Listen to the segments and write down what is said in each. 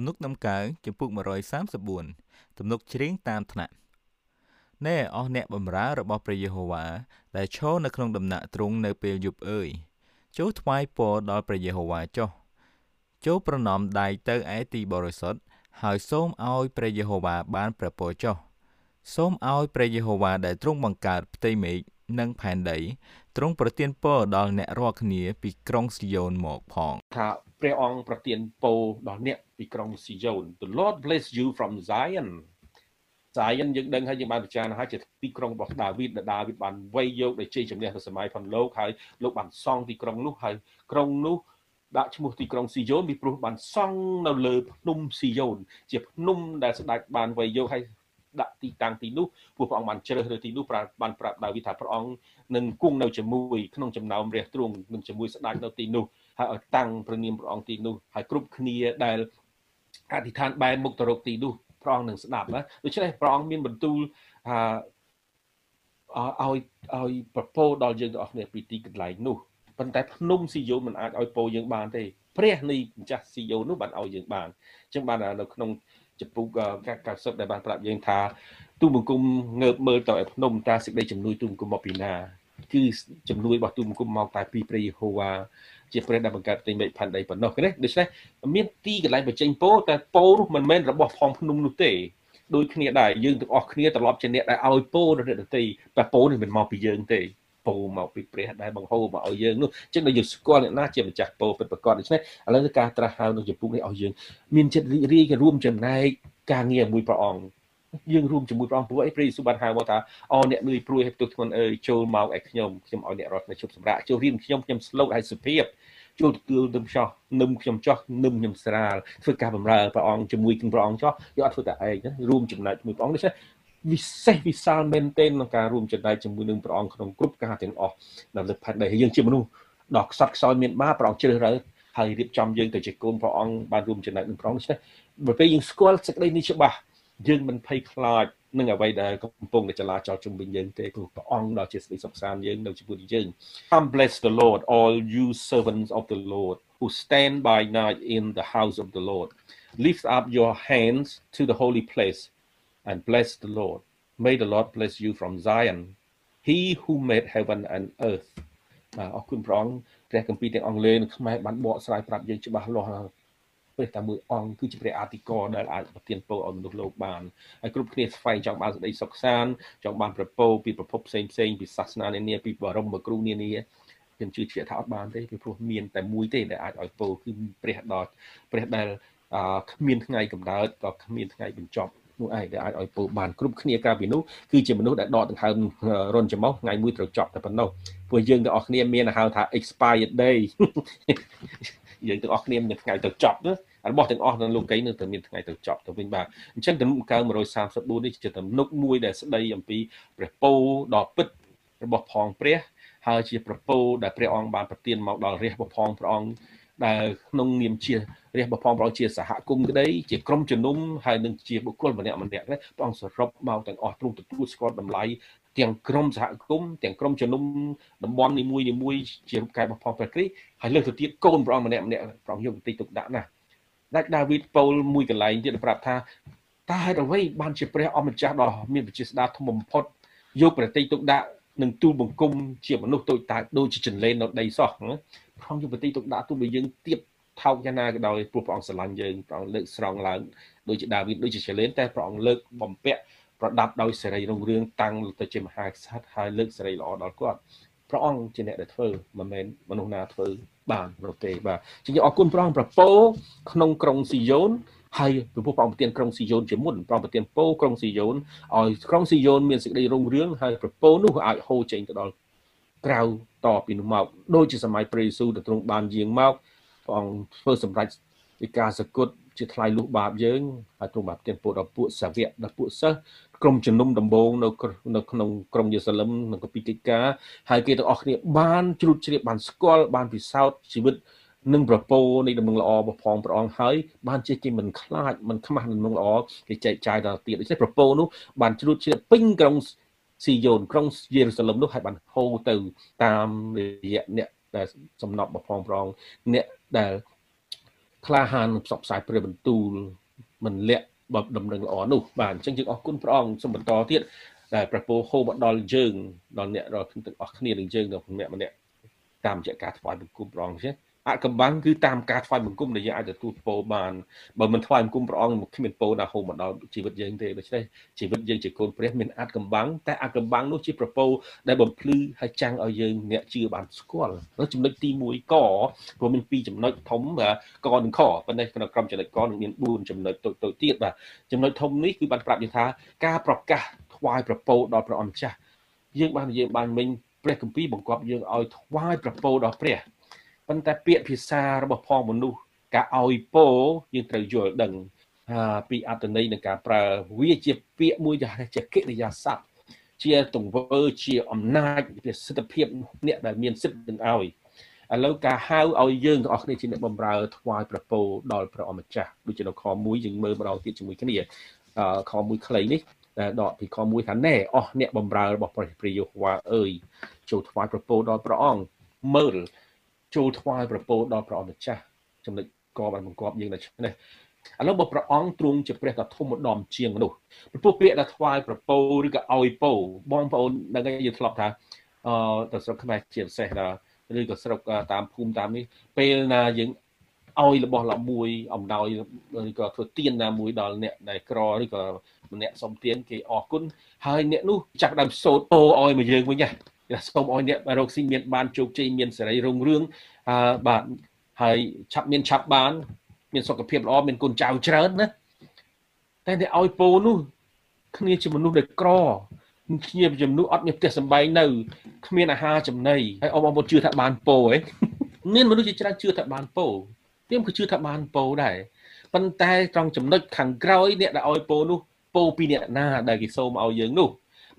ទំនុកដំកើងចំពុក134ទំនុកច្រៀងតាមថ្នាក់ណែអស់អ្នកបម្រើរបស់ព្រះយេហូវ៉ាដែលឈរនៅក្នុងដំណាក់ទ្រង់នៅពេលយប់អើយចូលថ្វាយពរដល់ព្រះយេហូវ៉ាចុះចូលប្រណម្យដៃទៅឯទីបរិសុទ្ធហើយសូមឲ្យព្រះយេហូវ៉ាបានព្រះពរចុះសូមឲ្យព្រះយេហូវ៉ាដែលទ្រង់បង្កើតផ្ទៃមេឃនិងផែនដីទ្រង់ប្រទានពរដល់អ្នករាល់គ្នាពីក្រុងស៊ីយ៉ូនមកផងថា ព្រះអង្គប្រទានពរដល់អ្នកពីក្រុងស៊ីយ៉ូន The Lord bless you from Zion Zion យើងដឹងហើយយើងបានពិចារណាហើយជាទីក្រុងរបស់ដាវីតដែលដាវីតបានវាយយកដោយជ័យជំនះនៅសម័យផនលោកហើយលោកបានសង់ទីក្រុងនោះហើយក្រុងនោះដាក់ឈ្មោះទីក្រុងស៊ីយ៉ូនពីព្រោះបានសង់នៅលើភ្នំស៊ីយ៉ូនជាភ្នំដែលស្ដេចបានវាយយកហើយដាក់ទីតាំងទីនោះព្រោះព្រះអង្គបានជ្រើសរើសទីនោះបានប្រាប់ដាវីតថាព្រះអង្គនឹងគង់នៅជាមួយក្នុងចំណោមរះទ្រង់នឹងជាមួយស្ដេចនៅទីនោះ ហើយឲ្យតាំងព្រះនាមព្រះអង្គទីនោះហើយគ្រប់គ្នាដែលអធិដ្ឋានបែរមុខទៅរកទីនោះព្រះអង្គនឹងស្ដាប់ណាដូច្នេះព្រះអង្គមានបន្ទូលអាឲ្យឲ្យប្រពោដល់យើងទាំងអស់គ្នាពីទីកន្លែងនោះប៉ុន្តែភ្នំស៊ីយ៉ូនមិនអាចឲ្យពោយើងបានទេព្រះនៃម្ចាស់ស៊ីយ៉ូននោះបានឲ្យយើងបានអញ្ចឹងបាននៅក្នុងចំពុក90ដែលបានប្រាប់យើងថាទូបង្គំងើបមើលទៅឯភ្នំតាសេចក្តីជំនួយទូបង្គំមកពីណាគឺជំនួយរបស់ទូបង្គំមកតែពីព្រះយេហូវ៉ា ជាព្រះដែលបង្កើតផ្ទៃមេឃផែនដីប៉ុណ្ណោះណាដូច្នេះមានទីកន្លែងបញ្ចេញពោតែពោនោះមិនមែនរបស់ផងភ្នំនោះទេដូចគ្នាដែរយើងទាំងអស់គ្នាត្រឡប់ជាអ្នកដែលឲ្យពោដល់អ្នកដទៃតែពោនេះមិនមកពីយើងទេពោមកពីព្រះដែលបង្ហូរមកឲ្យយើងនោះអញ្ចឹងដល់យើងស្គាល់អ្នកណាជាម្ចាស់ពោពិតប្រាកដដូច្នេះឥឡូវការត្រាស់ហៅក្នុងចម្ពោះនេះឲ្យយើងមានចិត្តរីករាយរួមចំណែកការងារមួយព្រះអង្គ យើងរួមជាមួយព្រះអង្គព្រោះអីព្រះយេស៊ូវបានហៅមកថាអូអ្នកនឿយព្រួយហើយផ្ទុះធ្ងន់អើយចូលមកឯខ្ញុំខ្ញុំឲ្យអ្នករត់នៅជប់សម្រាប់ចូលរៀនខ្ញុំខ្ញុំស្លូតឲ្យសុភាពចូលទទួលនឹមចោះនឹមខ្ញុំចោះនឹមខ្ញុំស្រាលធ្វើការបម្រើព្រះអង្គជាមួយនឹងព្រះអង្គចោះយកអត់ធ្វើតែឯងរួមចំណែកជាមួយព្រះអង្គនេះវិសេសវិសាលមែនទែនក្នុងការរួមចំណែកជាមួយនឹងព្រះអង្គក្នុងគ្រប់ការទាំងអស់នៅលើផែនដីយើងជាមនុស្សដ៏ខ្សត់ខ្សោយមានបាបព្រះអង្គជ្រើសរើសហើយរៀបចំយើងទៅជាកូនព្រះអង្គបានរួមចំណែកនឹងព្រះអង្គដូច្នេះបើពេលយើងស្គាល់សេចក្តីនេះច្បាស់ យើងមិនភ័យខ្លាចនឹងអ្វីដែលកំពុងតែចលាចលជុំវិញយើងទេព្រោះព្រះអង្គដ៏ជាសេចក្តីសុខសាន្តយើងនៅជាមួយយើង Come bless the Lord all you servants of the Lord who stand by night in the house of the Lord lift up your hands to the holy place and bless the Lord may the Lord bless you from Zion he who made heaven and earth បាទអរគុណព្រះអង្គព្រះគម្ពីរទាំងអង់គ្លេសនិងខ្មែរបានបកស្រាយប្រាប់យើងច្បាស់លាស់ ព្រះតែមួយអង្គគឺជាព្រះអធិការដែលអាចប្រទានពរឲ្យមនុស្សលោកបានហើយគ្រប់គ្នាស្វែងចង់បានសេចក្តីសុខសាន្តចង់បានប្រពោពីប្រភពផ្សេងផ្សេងពីសាសនានានាពីបរមគ្រូនានាខ្ញុំជឿជាក់ថាអត់បានទេពីព្រោះមានតែមួយទេដែលអាចឲ្យពោគឺព្រះដ៏ព្រះដែលគ្មានថ្ងៃកំណើតក៏គ្មានថ្ងៃបញ្ចប់នោះឯងដែលអាចឲ្យពោបានគ្រប់គ្នាកាលពីនោះគឺជាមនុស្សដែលដកដង្ហើមរុនច្រមុះថ្ងៃមួយត្រូវចប់តែប៉ុណ្ណោះព្រោះយើងទាំងអស់គ្នាមានហៅថា expired day យើងទាំងអស់គ្នាមានថ្ងៃទៅចប់ណា របស់ទាំងអស់នៅលោកីនៅតែមានថ្ងៃទៅចប់ទៅវិញបាទអញ្ចឹងទំនុកកើ134នេះជាទំនុកមួយដែលស្ដីអំពីព្រះពោដ៏ពិតរបស់ផងព្រះហើយជាប្រពោដែលព្រះអង្គបានប្រទានមកដល់រាជរបស់ផងព្រះអង្គដែលក្នុងនាមជារាជបផងព្រះអង្គជាសហគមន៍ក្តីជាក្រុមជំនុំហើយនឹងជាបុគ្គលម្នាក់ម្នាក់ព្រះអង្គសរុបមកទាំងអស់ទ្រង់ទទួលស្គាល់តម្លៃទាំងក្រុមសហគមន៍ទាំងក្រុមជំនុំតំបន់នីមួយនីមួយជារូបកាយរបស់ផងព្រះគ្រីស្ទហើយលើសទៅទៀតកូនព្រះអង្គម្នាក់ម្នាក់ព្រះអង្គយកបន្តិចទុកដាក់ណា ដាច់ដាវីតប៉ូលមួយកន្លែងទៀតប្រាប់ថាតើហេតុអ្វីបានជាព្រះអម្ចាស់ដ៏មានវិជាស្ដាធំបំផុតយកប្រតិទុកដាក់នឹងទូលបង្គំជាមនុស្សតូចតាចដូចជាចន្លេនៅដីសោះព្រះអង្គយកប្រតិទុកដាក់ទូបើយើងទៀបថោកយ៉ាងណាក៏ដោយព្រោះព្រះអង្គស្រឡាញ់យើងព្រះអង្គលើកស្រង់ឡើងដូចជាដាវីតដូចជាចលេនតែព្រះអង្គលើកបំពាក់ប្រដាប់ដោយសេរីរុងរឿងតាំងទៅជាមហាក្សត្រហើយលើកសេរីល្អដល់គាត់ ព្រះអង្គជាអ្នកដែលធ្វើមិនមែនមនុស្សណាធ្វើបាននោះទេបាទជាអរគុណព្រះអង្គប្រពោក្នុងក្រុងស៊ីយ៉ូនហើយព្រះពុទ្ធព្រះអង្គប្រទានក្រុងស៊ីយ៉ូនជាមុនព្រះអង្គប្រទានពោក្រុងស៊ីយ៉ូនឲ្យក្រុងស៊ីយ៉ូនមានសេចក្តីរុងរឿងហើយប្រពោនោះអាចហូរចេញទៅដល់ក្រៅតពីនោះមកដូចជាសម័យព្រះយេស៊ូវដែលទ្រង់បានយាងមកព្រះអង្គធ្វើសម្រេចពីការសគត់ ជាថ្លៃលុះបាបយើងហើយទ្រង់បានប្រទានពោដល់ពួកសាវកដល់ពួកសិស្សក្រុមជំនុំដំបងនៅនៅក្នុងក្រុងយេរូសាឡឹមនិងកពីកិច្ចការហើយគេទាំងអស់គ្នាបានជ្រួតជ្រាបបានស្គាល់បានពិសោធន៍ជីវិតនឹងប្រពោនៃដំណឹងល្អរបស់ផងព្រះអង្គហើយបានជាគេមិនខ្លាចមិនខ្មាស់ដំណឹងល្អគេចែកចាយដល់ទៀតដូច្នេះប្រពោនោះបានជ្រួតជ្រាបពេញក្រុងស៊ីយ៉ូនក្រុងយេរូសាឡឹមនោះហើយបានហូរទៅតាមរយៈអ្នកដែលសំណប់របស់ផងព្រះអង្គអ្នកដែល ក្លាហានផ្សព្វផ្សាយព្រះបន្ទូលមិនលាក់បបដំណឹងល្អនោះបាទអញ្ចឹងយើងអរគុណព្រះអង្គសូមបន្តទៀតដែលព្រះពរហូរមកដល់យើងដល់អ្នករាល់ទាំងអស់គ្នានឹងយើងដល់ម្នាក់ម្នាក់តាមរយៈការថ្វាយបង្គំព្រះអង្គចឹង អកំបាំងគឺតាមការថ្វាយបង្គំដែលយើងអាចទទួលពរបានបើមិនថ្វាយបង្គំព្រះអង្គគ្មានពរណាហូរមកដល់ជីវិតយើងទេដូច្នេះជីវិតយើងជាកូនព្រះមានអកំបាំងតែអកំបាំងនោះជាប្រពោដែលបំភ្លឺហើយចាំងឲ្យយើងអ្នកជឿបានស្គាល់នោះចំណុចទី1កព្រោះមាន2ចំណុចធំកនិងខប៉ុន្តែក្នុងក្រុមចំណុចកនឹងមាន4ចំណុចតូចតូចទៀតបាទចំណុចធំនេះគឺបានប្រាប់យើងថាការប្រកាសថ្វាយប្រពោដល់ព្រះអង្គចាស់យើងបាននិយាយបានមិញព្រះគម្ពីរបង្គាប់យើងឲ្យថ្វាយប្រពោដល់ព្រះ ប៉ុន្តែពាក្យភាសារបស់ផងមនុស្សការឲ្យពោយើងត្រូវយល់ដឹងពីអត្តន័យនៃការប្រើវាជាពាក្យមួយជាកិរិយាសព្ទជាទង្វើជាអំណាចជាសិទ្ធិភាពអ្នកដែលមានសិទ្ធិនឹងឲ្យឥឡូវការហៅឲ្យយើងទាំងអស់គ្នាជាអ្នកបម្រើថ្វាយប្រពោដល់ព្រះអម្ចាស់ដូចជានៅខ1យើងមើលម្ដងទៀតជាមួយគ្នាខ1ខ្លីនេះដែលដកពីខ1ថាណែអស់អ្នកបម្រើរបស់ព្រះព្រះយេហូវ៉ាអើយចូលថ្វាយប្រពោដល់ព្រះអង្គមើល ចូលថ្វាយប្រពោដល់ព្រះអង្គម្ចាស់ចំណុចកបានបង្គាប់យើងនៅឆ្នេះឥឡូវបើព្រះអង្គទ្រង់ជាព្រះដ៏ធំម្ដងជាងមនុស្សព្រោះពាក្យថាថ្វាយប្រពោឬក៏ឲ្យពោបងប្អូនដឹងហើយយើងធ្លាប់ថាអឺទៅស្រុកខ្មែរជាពិសេសណាឬក៏ស្រុកតាមភូមិតាមនេះពេលណាយើងឲ្យរបស់ល្អមួយអំណោយឬក៏ធ្វើទានណាមួយដល់អ្នកដែលក្រឬក៏ម្នាក់សុំទានគេអរគុណហើយអ្នកនោះចាប់ដើមសោតពោឲ្យមកយើងវិញណា សូមឲ្យអ្នករកស៊ីមានបានជោគជ័យមានសេរីរុងរឿងអឺបាទហើយឆាប់មានឆាប់បាន មានសុខភាពល្អមានគុណចៅច្រើនណាតែតែឲ្យពោនោះគ្នាជាមនុស្សដែលក្រគ្នាជំនួសអត់មានផ្ទះសំបែងនៅគ្មានអាហារចំណីហើយអបអរជឿថាបានពោហ៎មានមនុស្សជាច្រើនជឿថាបានពោខ្ញុំក៏ជឿថាបានពោដែរប៉ុន្តែត្រង់ចំណុចខាងក្រោយអ្នកដែលឲ្យពោនោះពោពីអ្នកណាដែលគេសូមឲ្យយើងនោះ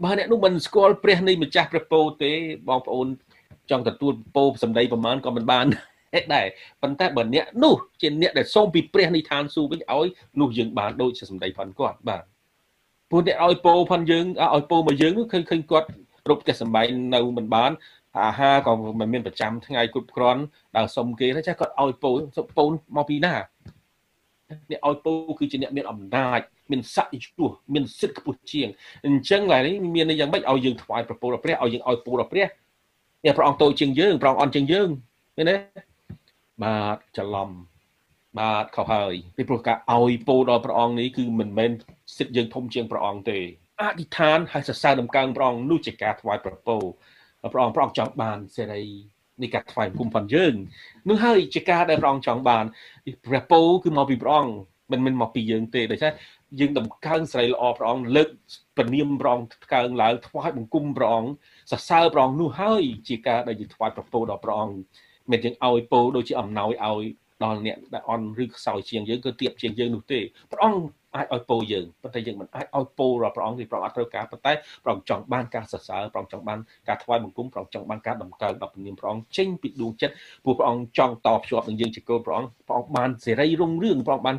បើអ្នកនោះមិនស្គាល់ព្រះនៃម្ចាស់ព្រះពោទេបងប្អូនចង់ទទួលពោសម្ដីប្រមាណក៏មិនបានដែរប៉ុន្តែបើអ្នកនោះជាអ្នកដែលសូមពីព្រះនៃឋានសួគ៌វិញឲ្យនោះយើងបានដូចជាសម្ដីផាន់គាត់បាទពួកអ្នកឲ្យពោផាន់យើងឲ្យពោមកយើងនោះឃើញឃើញគាត់រົບតែសម្បែងនៅមិនបានអាហារក៏មិនមានប្រចាំថ្ងៃគ្រប់គ្រាន់ដើរសុំគេទេចាគាត់ឲ្យពោពោមកពីណាអ្នកឲ្យពោគឺជាអ្នកមានអំណាច មានស័ក្តិខ្ពស់មានសិទ្ធិខ្ពស់ជាងអញ្ចឹងឡើយនេះមានយ៉ាងម៉េចឲ្យយើងថ្វាយប្រពោដល់ព្រះឲ្យយើងឲ្យពូដល់ព្រះនេះព្រះអង្គតូចជាងយើងព្រះអង្គអន់ជាងយើងឃើញទេបាទច្រឡំបាទខុសហើយពីព្រោះការឲ្យពូដល់ព្រះអង្គនេះគឺមិនមែនសិទ្ធិយើងធំជាងព្រះអង្គទេអធិដ្ឋានហើយសរសើរដំកើងព្រះអង្គនោះជាការថ្វាយប្រពោព្រះអង្គព្រះអង្គចង់បានសេរីនៃការថ្វាយបង្គំផងយើងនោះហើយជាការដែលព្រះអង្គចង់បានព្រះពោគឺមកពីព្រះអង្គមិនមែនមកពីយើងទេដូច្នេះ យើងដំកើងស្រីល្អព្រះអង្គលើកពនាមព្រះអង្គកើងឡើងថ្វាយបង្គំព្រះអង្គសរសើរព្រះអង្គនោះហើយជាការដែលយើងថ្វាយប្រពោដល់ព្រះអង្គមិនយើងឲ្យពោដូចជាអំណោយឲ្យដល់អ្នកដែលអន់ឬខ្សោយជាងយើងគឺទៀបជាងយើងនោះទេព្រះអង្គ អាចឲ្យពោយើងប៉ុន្តែយើងមិនអាចឲ្យពោរបស់ព្រះអង្គទេព្រះអង្គអត់ត្រូវការប៉ុន្តែព្រះអង្គចង់បានការសរសើរព្រះអង្គចង់បានការថ្វាយបង្គំព្រះអង្គចង់បានការដំកើងដល់ព្រះនាមព្រះអង្គចេញពីដួងចិត្តព្រោះព្រះអង្គចង់តភ្ជាប់នឹងយើងជាកូនព្រះអង្គព្រះអង្គបានសេរីរុងរឿងព្រះអង្គបាន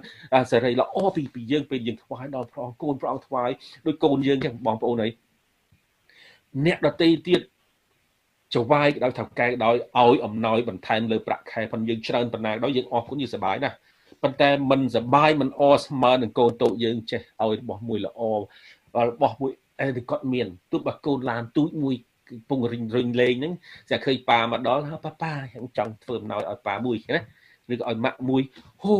សេរីល្អពីពីយើងពេលយើងថ្វាយដល់ព្រះអង្គកូនព្រះអង្គថ្វាយដោយកូនយើងចឹងបងប្អូនហើយអ្នកដតីទៀតចវាយក៏ដោយថាកែដោយឲ្យអំណោយបន្ថែមលើប្រាក់ខែផងយើងច្រើនប៉ុណ្ណាដោយយើងអរគុណយើងសប្បាយណាស់ ប៉ុន្តែមិនសបាយមិនអស្មើនឹងកូនតូចយើងចេះឲ្យរបស់មួយល្អរបស់មួយអីគាត់មានទោះបើកូនឡានទូចមួយពងរិញរិញលេងហ្នឹងតែឃើញប៉ាមកដល់ប៉ាប៉ាខ្ញុំចង់ធ្វើអំណោយឲ្យប៉ាមួយណាឬក៏ឲ្យម៉ាក់មួយហូ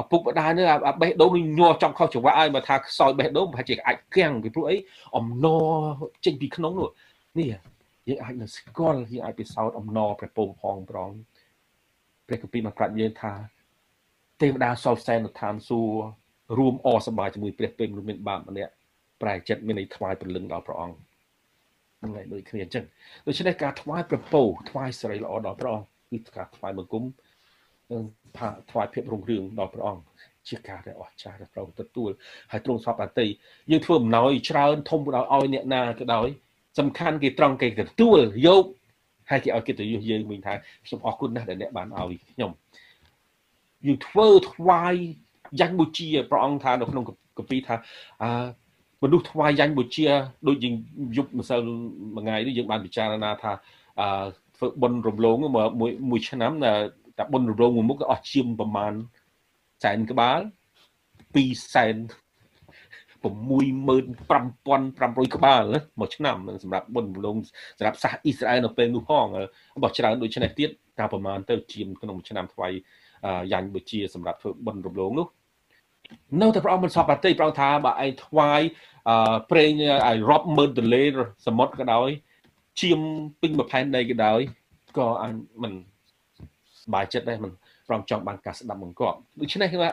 ឪពុកម្ដាយនេះអាបេះដូងនេះញ័រចំខុសចង្វាក់ឲ្យមកថាខ្សោយបេះដូងប្រហែលជាអាចគាំងពីព្រោះអីអំណរចេញពីក្នុងនោះនេះយើងអាចនឹងស្គាល់យើងអាចពិសោធន៍អំណរព្រះពងផងប្រងព្រះគម្ពីរបានប្រាប់យើងថា ទេវតាសោសែននៅឋានសួគ៌រួមអសប្បាយជាមួយព្រះពេលមនុស្សមានបាបម្នាក់ប្រែចិត្តមានន័យថ្វាយព្រលឹងដល់ព្រះអង្គហ្នឹងហើយដូចគ្នាអញ្ចឹងដូច្នេះការថ្វាយប្រពោថ្វាយសិរីល្អដល់ព្រះអង្គគឺការថ្វាយបង្គំថ្វាយភាពរុងរឿងដល់ព្រះអង្គជាការដែលអស្ចារ្យដែលព្រះអង្គទទួលហើយទ្រង់សពអតីយើងធ្វើអំណោយច្រើនធំដល់ឲ្យអ្នកណាក៏ដោយសំខាន់គេត្រង់គេទទួលយកហើយគេឲ្យកិត្តិយសយើងវិញថាខ្ញុំអរគុណណាស់ដែលអ្នកបានឲ្យខ្ញុំ យើងធ្វើថ្វាយយ៉ាញ់បូជាព្រះអង្គថានៅក្នុងកពីថាអឺមនុស្សថ្វាយយ៉ាញ់បូជាដូចយើងយប់ម្សិលមួយថ្ងៃនេះយើងបានពិចារណាថាអឺធ្វើបុណ្យរំលងមួយមួយឆ្នាំតែបុណ្យរំលងមួយមុខក៏អស់ជាងប្រមាណសែនក្បាល2សែន65500ក្បាលមួយឆ្នាំសម្រាប់បុណ្យរំលងសម្រាប់សាសអ៊ីស្រាអែលនៅពេលនោះផងបោះច្រើនដូចនេះទៀតតើប្រមាណទៅជាងក្នុងឆ្នាំថ្វាយ យ៉ាញ់បូជាសម្រាប់ធ្វើបុណ្យរំលងនោះនៅតែព្រះអង្គមិនសពប្រតិព្រះអង្គថាបើឯងថ្វាយប្រេងឲ្យរាប់ម៉ឺនដុល្លារសមុទ្រក៏ដោយជៀមពេញមួយផែនដីក៏ដោយក៏អញមិនសบายចិត្តដែរមិនព្រមចង់បានការស្ដាប់បង្គាប់ដូច្នេះគឺថា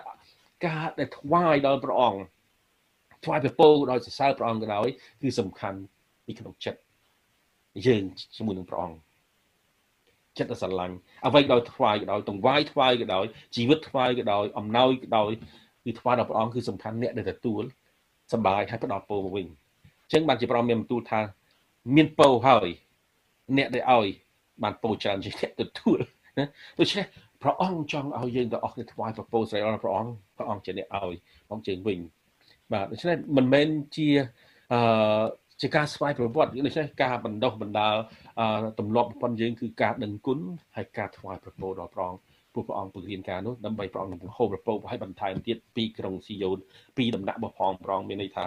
ការដែលថ្វាយដល់ព្រះអង្គថ្វាយពពកដោយសរសើរព្រះអង្គក៏ដោយគឺសំខាន់ពីក្នុងចិត្តយើងជាមួយនឹងព្រះអង្គ ចិត្តដ៏ស្រឡាញ់អ្វីដោយថ្វាយក៏ដោយតង្វាយថ្វាយក៏ដោយជីវិតថ្វាយក៏ដោយអំណោយក៏ដោយគឺថ្វាយដល់ព្រះអង្គគឺសំខាន់អ្នកដែលទទួលសបាយហើយផ្ដល់ពរមកវិញអញ្ចឹងបានជាព្រះមានបន្ទូលថាមានពរហើយ អ្នកដែលឲ្យបានពរច្រើនជាងអ្នកទទួលណាដូច្នេះព្រះអង្គចង់ឲ្យយើងទាំងអស់គ្នាថ្វាយប្រពោស្រីដល់ព្រះអង្គព្រះអង្គជាអ្នកឲ្យព្រះអង្គជើងវិញបាទដូច្នេះមិនមែនជាអឺ ជាការស្វ័យប្រវត្តិដូច្នេះការបណ្ដុះបណ្ដាលទម្លាប់ប៉ុនយើងគឺការដឹងគុណហើយការថ្វាយប្រពោដល់ព្រះអង្គព្រោះព្រះអង្គពង្រៀនការនោះដើម្បីព្រះអង្គនឹងហូបប្រពោឲ្យបន្ថែមទៀតពីក្រុងស៊ីយ៉ូនពីដំណាក់របស់ផងព្រះអង្គមានន័យថា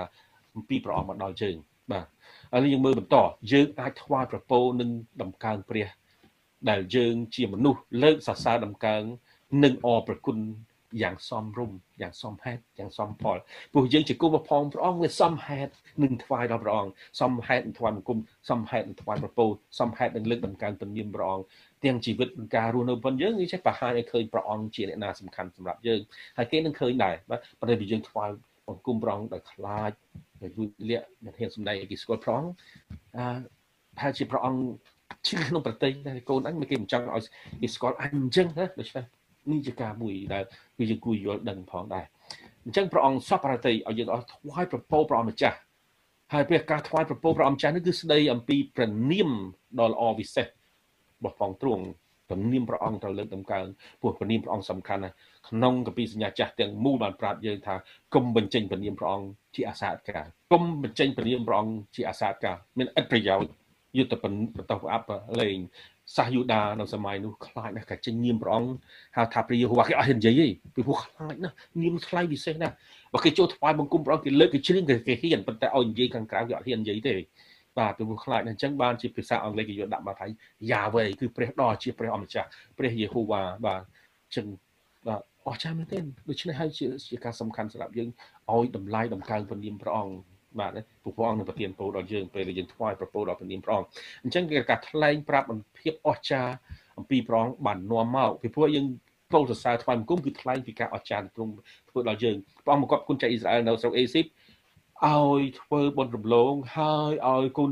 ពីព្រះអង្គមកដល់យើងបាទហើយយើងមើលបន្តយើងអាចថ្វាយប្រពោនឹងដំកើងព្រះដែលយើងជាមនុស្សលើកសរសើរដំកើងនិងអរប្រគុណ យ៉ាងសមរម្យយ៉ាងសមហេតុយ៉ាងសមផលព្រោះយើងជាគុំផងព្រះអង្គវាសមហេតុនឹងថ្វាយដល់ព្រះអង្គសមហេតុនឹងថ្វាយបង្គំសមហេតុនឹងថ្វាយប្រពោសមហេតុនឹងលើកដំកើងពនាមព្រះអង្គទាំងជីវិតនិងការរស់នៅប៉ុនយើងនេះចេះបង្ហាញឲ្យឃើញព្រះអង្គជាអ្នកណាសំខាន់សម្រាប់យើងហើយគេនឹងឃើញដែរបាទប៉ុន្តែយើងថ្វាយបង្គំព្រះអង្គដោយខ្លាចដោយលួចលាក់មិនហ៊ានសម្ដែងឲ្យគេស្គាល់ព្រះអង្គអឺប្រហែលជាព្រះអង្គឈឺក្នុងប្រទេសតែកូនអញមិនគេមិនចង់ឲ្យគេស្គាល់អញអញ្ចឹងណាដូច្នេះ នេះជាការមួយដែលគឺយើងគួរយល់ដឹងផងដែរអញ្ចឹងព្រះអង្គសពរតិឲ្យយើងអស់ថ្វាយប្រពោព្រះអង្គម្ចាស់ហើយពេលការថ្វាយប្រពោព្រះអង្គម្ចាស់នេះគឺស្ដីអំពីព្រះនាមដ៏ល្អវិសេសរបស់ផងទ្រង់ព្រះនាមព្រះអង្គត្រូវលើកដំកើងព្រោះព្រះនាមព្រះអង្គសំខាន់ណាស់ក្នុងកពីសញ្ញាចាស់ទាំងមូលបានប្រាប់យើងថាគុំបញ្ចេញព្រះនាមព្រះអង្គជាអាសាតការគុំបញ្ចេញព្រះនាមព្រះអង្គជាអាសាតការមានឥតប្រយោជន៍យុទ្ធបន្តអបលេង សាសយូដានៅសម័យនោះខ្លាចណាស់កាចេញនាមព្រះអង្គហៅថាព្រះយេហូវ៉ាគេអត់ហ៊ាននិយាយទេពីព្រោះខ្លាចណាស់នាមថ្លៃពិសេសណាស់បើគេចូលថ្វាយបង្គំព្រះអង្គគេលើកគេជ្រៀងគេហ៊ានប៉ុន្តែឲ្យនិយាយខាងក្រៅគេអត់ហ៊ាននិយាយទេបាទពីព្រោះខ្លាចណាស់អញ្ចឹងបានជាភាសាអង់គ្លេសគេយកដាក់មកថាយ៉ាវេគឺព្រះដ៏ជាព្រះអម្ចាស់ព្រះយេហូវ៉ាបាទអញ្ចឹងបាទអស្ចារ្យមែនទែនដូច្នេះហើយជាជាការសំខាន់សម្រាប់យើងឲ្យតម្លៃតម្កើងព្រះនាមព្រះអង្គ បាទពួកព្រះអង្គនឹងប្រទានពរដល់យើងពេលដែលយើងថ្វាយប្រពោដល់ព្រះនាមព្រះអង្គអញ្ចឹងគេការថ្លែងប្រាប់អំភាពអស្ចារ្យអំពីព្រះអង្គបាននាំមកពីព្រោះយើងពោលសរសើរថ្វាយបង្គំគឺថ្លែងពីការអស្ចារ្យទ្រង់ធ្វើដល់យើងព្រះអង្គមកគាត់គុណចៅអ៊ីស្រាអែលនៅស្រុកអេស៊ីបឲ្យធ្វើបុណ្យរំលងហើយឲ្យគុណ